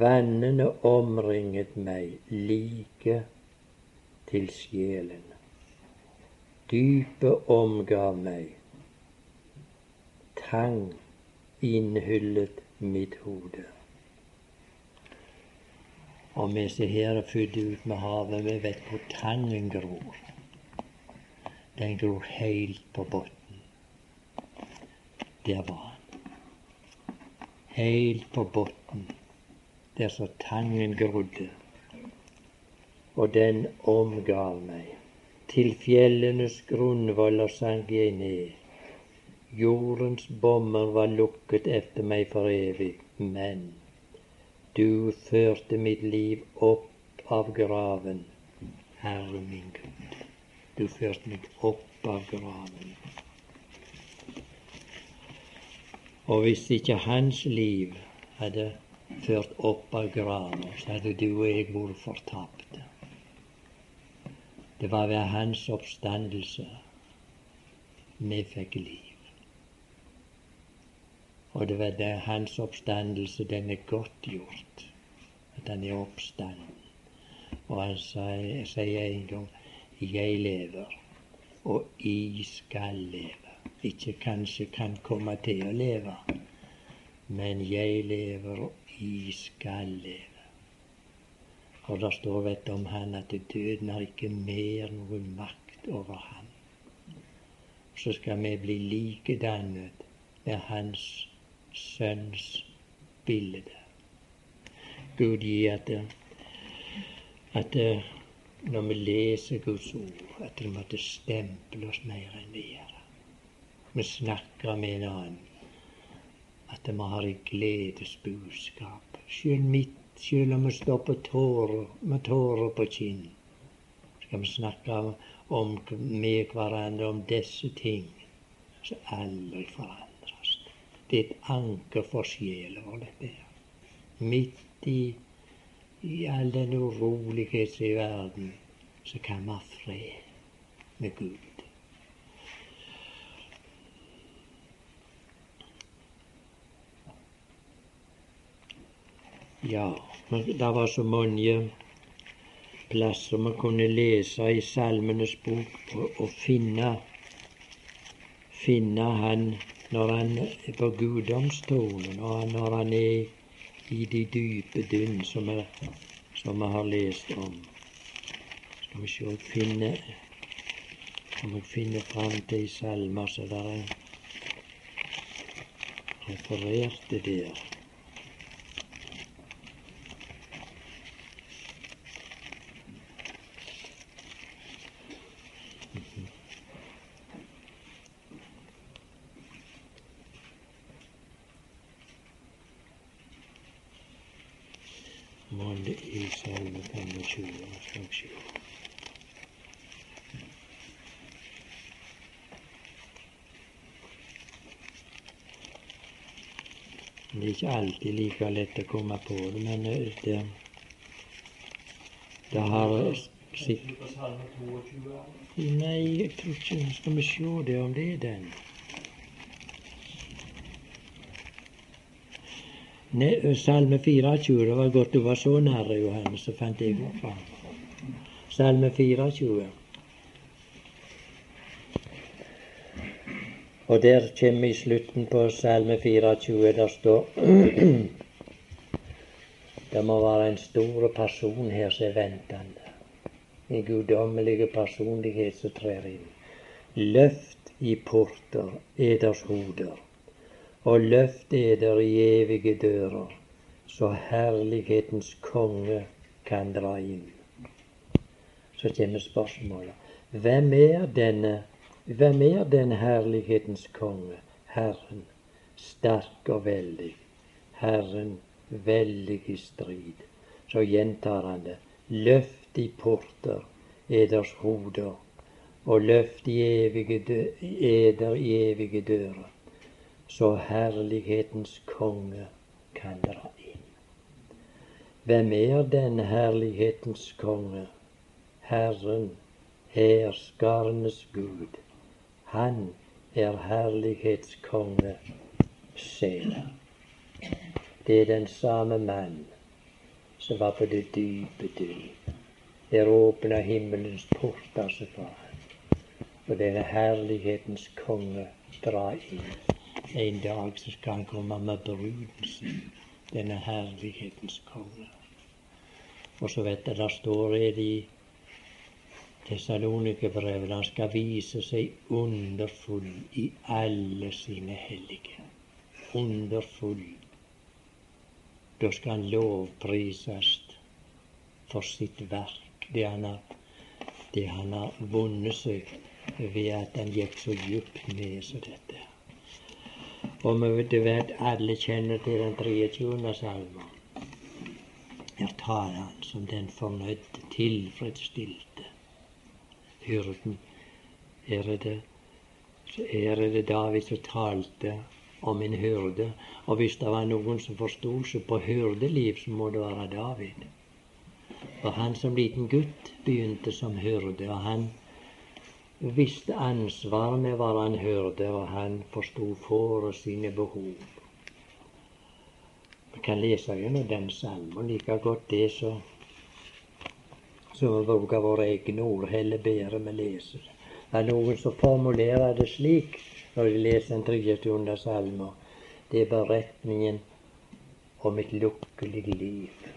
S1: Vannene omringet meg like til sjelen. Dypet omgav meg. Tang innhyllet mitt hode. Og vi som her er født ut med havet, vi vet hvor tangen gror. Den gror helt på bunnen. Der var han. Helt på bunnen, der så tangen grodde. Og den omgav meg. Til fjellenes grunnvoller sank jeg ned. Jordens bommer var lukket etter meg for evig, men du førte mitt liv opp av graven, Herre min Gud. Du førte meg opp av graven. Og hvis ikke hans liv hadde ført opp av graven, så hadde du og jeg vært fortapte. Det var ved hans oppstandelse vi fikk liv. Og det var det hans oppstandelse, den er godtgjort. At han er oppstanden. Og han sier, sier en gang 'Jeg lever, og I skal leve'. Ikke kanskje kan komme til å leve, men jeg lever, og I skal leve. For det står vet om han at døden har ikke mer noen makt over ham. Så skal vi bli likedannet med hans sønns bilde. Gud gi at, at når vi leser Guds ord, at det måtte stemple oss mer enn det gjør. Vi snakker med en annen. At vi har et gledesbudskap. Selv midt, selv om vi står på tårer, med tårer på kinn, skal vi snakke om, med hverandre om disse ting som aldri forandrer. Det er et anker for sjela dette her. Midt i, i all den urolighet i verden, så kan vi ha fred med Gud. Ja, det var så mange plasser vi kunne lese i Salmenes bok og, og finne, finne Han når han er på guddomstolen, og når han er i de dype dynn som, som vi har lest om. Skal vi se Skal vi finner fram til salmer så der er refererte der. Måned i salme 25. Skal vi se. Det er ikke alltid like lett å komme på det, men det, det har sikkert Nei, jeg tror ikke Skal vi se det om det er den. Nei, salme 24. Det var godt du var så nær, Johannes, så fant jeg henne fram. Salme 24. Og der kommer i slutten på Salme 24, der står Det må være en stor person her som er ventende. En guddommelig personlighet som trer inn. Løft i porter eders hoder, og løft eder i evige dører, så herlighetens konge kan dra inn. Så kommer spørsmålet. Hvem er denne hvem er den herlighetens konge? Herren, sterk og veldig. Herren, veldig i strid. Så gjentar han det. Løft i porter, eders hoder, og løft i evige eder i evige dører, så herlighetens konge kan dra inn. Hvem er den herlighetens konge? Herren, herskarenes Gud. Han er herlighetskonge, Sela. Det er den samme mann som var på det dype dyp. Der åpna himmelens porter seg for ham. Og denne herlighetens konge drar inn. En dag så skal han komme med bruden sin, denne herlighetens konge. Og så vet jeg der står det i Tessalonikerbrevet han skal vise seg underfull i alle sine hellige. Underfull. Da skal han lovprises for sitt verk, det han har, det han har vunnet seg ved at han gikk så djupt ned som dette. Og vi vet, alle kjenner til den 23. salmen. Her taler han som den fornøyde, tilfredsstilte hyrden. Er det, David som talte om en hyrde. Og hvis det var noen som forsto seg på hyrdeliv, så må det være David. For han som liten gutt begynte som hyrde, og han visste ansvaret med å være en hyrde, og han forsto fåret sine behov. Vi kan lese gjennom den salmen like godt det så som bruker våre egne ord, heller bedre vi leser. Det er noen som formulerer det slik når de leser en 23. salme. Det er beretningen om et lukkelig liv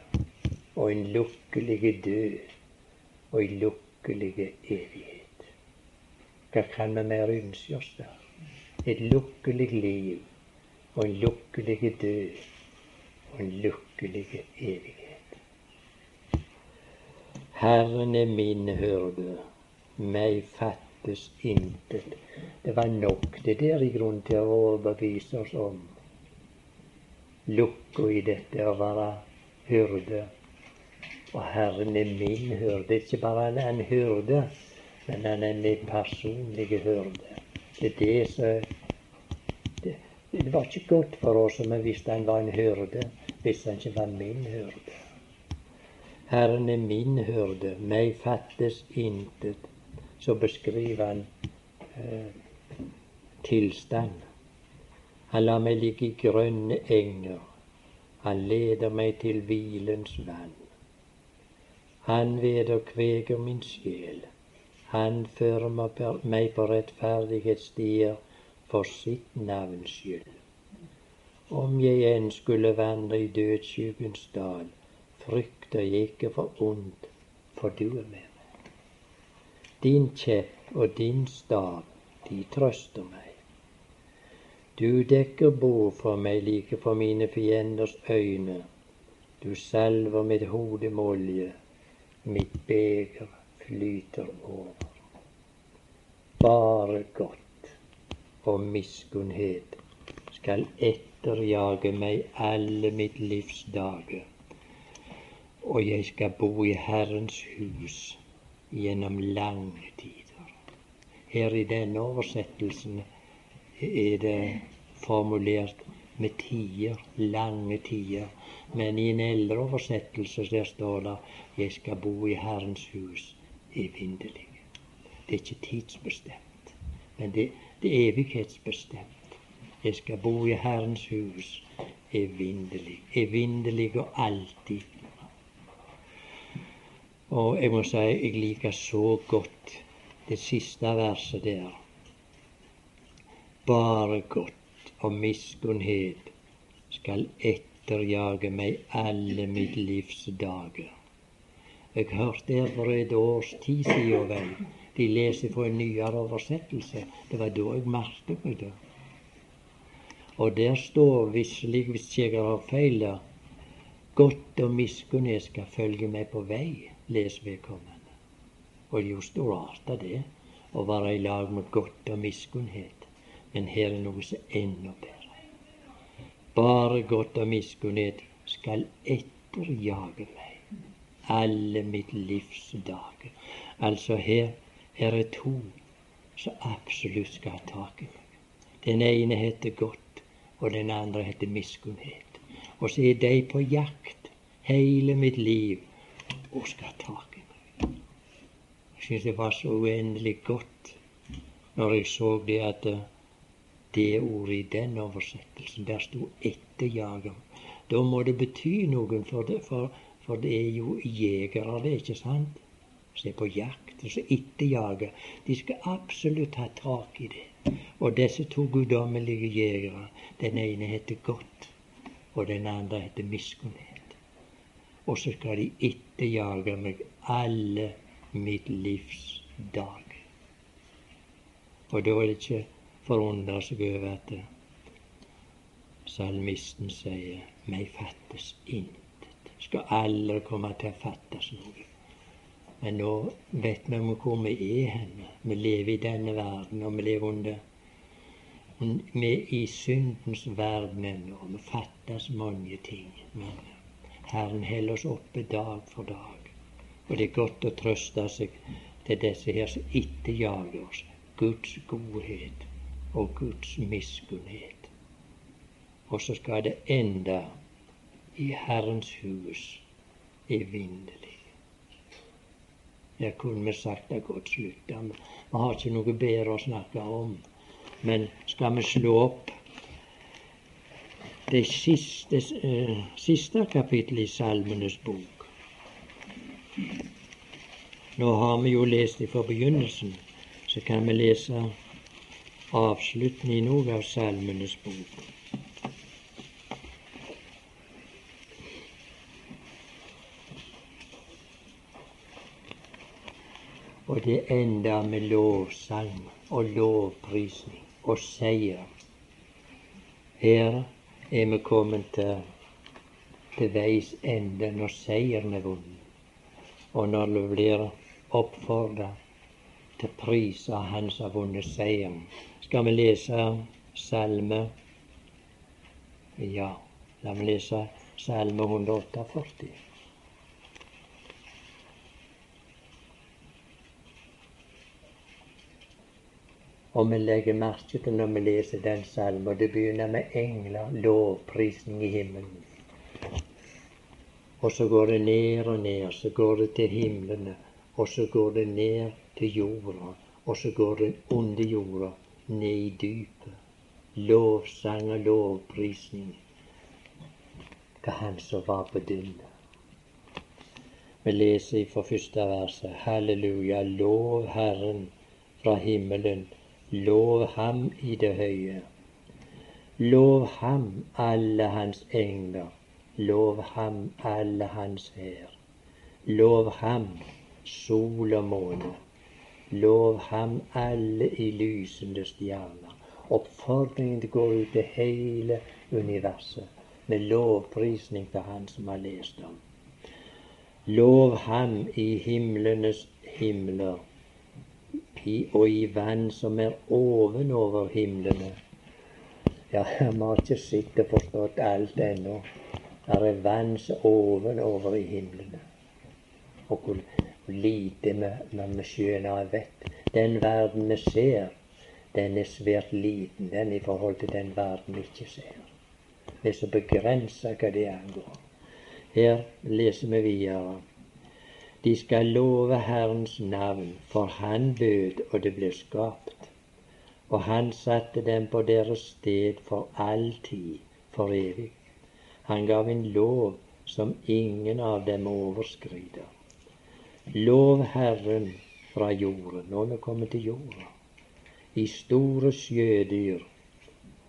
S1: og en lukkelig død og en lukkelig evighet. Hva kan vi mer ønske oss da? Et lukkelig liv og en lukkelig død og en lukkelig evighet. Herren er min hyrde, meg fattes intet. Det var nok det der i grunn til å overbevise oss om lukka i dette å være hyrde. Og Herren er min hyrde. Ikke bare han er en hyrde, men han er min personlige hyrde. Det er det som det, det var ikke godt for oss om vi visste han var en hyrde, hvis han ikke var min hyrde. Herren er min hyrde, meg fattes intet. Så beskriver han eh, tilstand. Han lar meg ligge i grønne enger. Han leder meg til hvilens vann. Han vederkveger min sjel. Han fører meg på rettferdighetsstier for sitt navns skyld. Om jeg enn skulle vandre i dødsskyggens dal, frykter jeg ikke for ondt, for du er med meg. Din kjepp og din stav, de trøster meg. Du dekker bord for meg like for mine fienders øyne. Du salver mitt hode med olje. Mitt beger flyter over. Bare godt og miskunnhet skal etterjage meg alle mitt livs dager. Og jeg skal bo i Herrens hus gjennom lange tider. Her i denne oversettelsen er det formulert med tider, lange tider. Men i en eldre oversettelse der står det 'Jeg skal bo i Herrens hus evinnelig'. Det er ikke tidsbestemt, men det, det er evighetsbestemt. Jeg skal bo i Herrens hus evinnelig. Evinnelig og alltid. Og jeg må si jeg liker så godt det siste verset der. Bare godt og miskunnhet skal etterjage meg alle mitt livs dager. Jeg hørte det for et års tid siden vel. De leser fra en nyere oversettelse. Det var da jeg merket meg det. Og der står visselig, hvis jeg har feil godt og miskunnhet skal følge meg på vei, les vedkommende. Og det er jo stort av det å være i lag med godt og miskunnhet. Men her er noe som er enda bedre. Bare godt og miskunnhet skal etterjage meg alle mitt livs dager. Altså her er det to som absolutt skal ha tak i meg. Den ene heter godt, og den andre heter miskunnhet. Og så er de på jakt hele mitt liv og skal ha tak i meg. Jeg syns det var så uendelig godt når jeg så det at eh, det ordet i den oversettelsen, der sto 'etterjager'. Da må det bety noe for, det, for for det er jo jegere, det, ikke sant? Er på jakt, og som etterjager. De skal absolutt ha tak i det. Og disse to guddommelige jegere, den ene heter godt, og den andre heter miskunnhet. Og så skal de etterjage meg alle mitt livs dag. Og da er det ikke forundre seg over at salmisten sier meg fattes intet. skal aldri komme til å fattes noe. Men nå vet vi hvor vi er henne. Vi lever i denne verden, og vi lever under Vi er i syndens verden ennå. Vi fattes mange ting. Men Herren holder oss oppe dag for dag. Og det er godt å trøste seg til disse her som etterjager oss. Guds godhet og Guds miskunnhet. Og så skal det enda i Herrens hus evinnelig. Der kunne vi sagt det godt slutta. Vi har ikke noe bedre å snakke om. Men skal vi slå opp det siste, uh, siste kapittelet i Salmenes bok Nå har vi jo lest det fra begynnelsen, så kan vi lese avslutningen av Salmenes bok. Og det ender med lovsang og lovprisning og seier. Her er vi kommet til, til veis ende når seieren er vunnet. Og når du blir oppfordra til pris av Han som har vunnet seieren, skal vi lese salme Ja, la meg lese salme 148. Og vi legger merke til når vi leser den salmen, og det begynner med engler, lovprisning i himmelen. Og så går det ned og ned, så går det til himlene, og så går det ned til jorda, og så går det under jorda, ned i dypet. Lovsang og lovprisning til Han som var på dynnet. Vi leser fra første verset. Halleluja, lov Herren fra himmelen Lov ham i det høye. Lov ham, alle hans engler. Lov ham, alle hans hær. Lov ham, sol og måne. Lov ham, alle i lysende stjerner. oppfordringen til å gå ut i hele universet med lovprisning til Han som har lest om. Lov Ham i himlenes himler og i vann som er ovenover himlene. Ja, vi har ikke sett og forstått alt ennå. Det er vann som ovenover i himlene. Og hvor lite vi, skjønner og vet. Den verden vi ser, den er svært liten, den i forhold til den verden vi ikke ser. Vi er så begrensa hva det angår. Her leser vi videre. De skal love Herrens navn, for Han bød, og det ble skapt. Og Han satte dem på deres sted for all tid, for evig. Han gav en lov som ingen av dem overskrider. Lov Herren fra jorden. Nå er vi kommet til jorda. I store sjødyr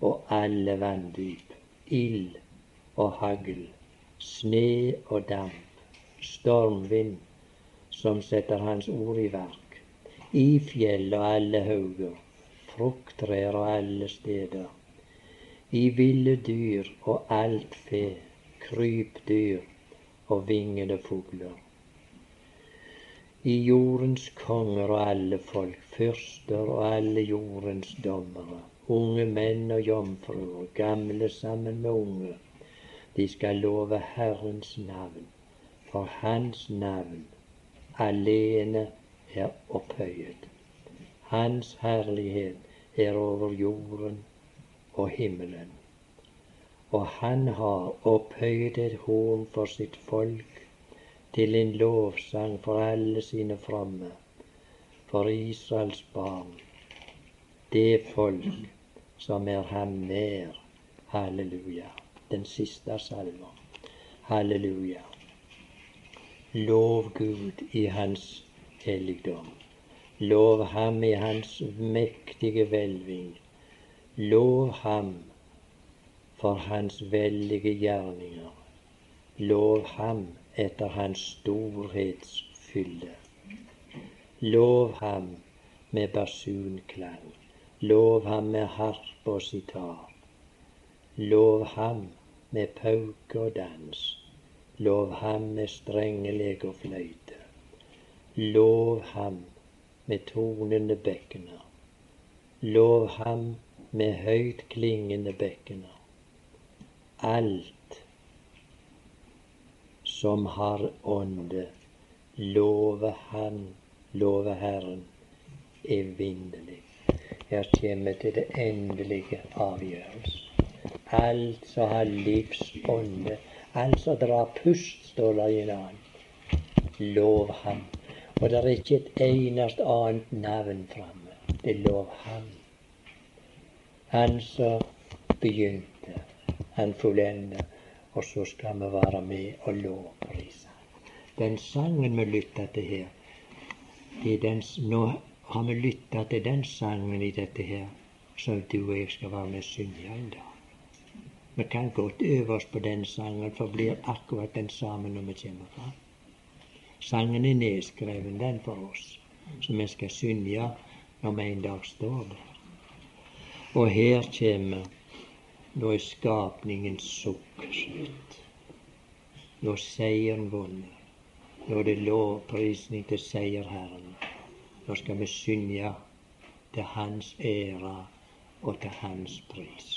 S1: og alle vanndyp. Ild og hagl. Sne og damp. Stormvind som setter Hans ord i verk. I fjell og alle hauger, frukttrær og alle steder. I ville dyr og alt fe, krypdyr og vingede fugler. I jordens konger og alle folk, fyrster og alle jordens dommere, unge menn og jomfruer, gamle sammen med unge. De skal love Herrens navn, for Hans navn alene er opphøyet. Hans herlighet er over jorden og himmelen. Og han har opphøyet et horn for sitt folk til en lovsang for alle sine fromme, for Israels barn, det folk som er ham nær. Halleluja. Den siste salmen. Halleluja. Lov Gud i Hans helligdom. Lov Ham i Hans mektige hvelving. Lov Ham for Hans veldige gjerninger. Lov Ham etter Hans storhetsfylde. Lov Ham med basunklang. Lov Ham med harp og sitar. Lov Ham med pauke og dans. Lov ham med strengeleg og fløyte. Lov ham med tonende bekkener. Lov ham med høyt klingende bekkener. Alt som har ånde, love Han, love Herren, evinnelig. Her kommer til det endelige avgjørelse. Alt som har livsånde, Altså drar pust, står det i en annen. Lov ham. Og det er ikke et eneste annet navn framme. Det er lov ham. Han som begynte, han fullender. Og så skal vi være med og lovprise Den sangen vi lytter til her, den, nå har vi lytta til den sangen i dette her, som du og jeg skal være med og synge en dag. Vi kan godt øve oss på den sangen, for blir akkurat den samme når vi kommer fram. Sangen er nedskreven, den for oss, som vi skal synge når vi en dag står der. Og her kommer Nå er skapningens sukk slutt. Nå er seieren vunnet. Nå er det lovprisning til seierherren. Nå skal vi synge til Hans ære og til Hans pris.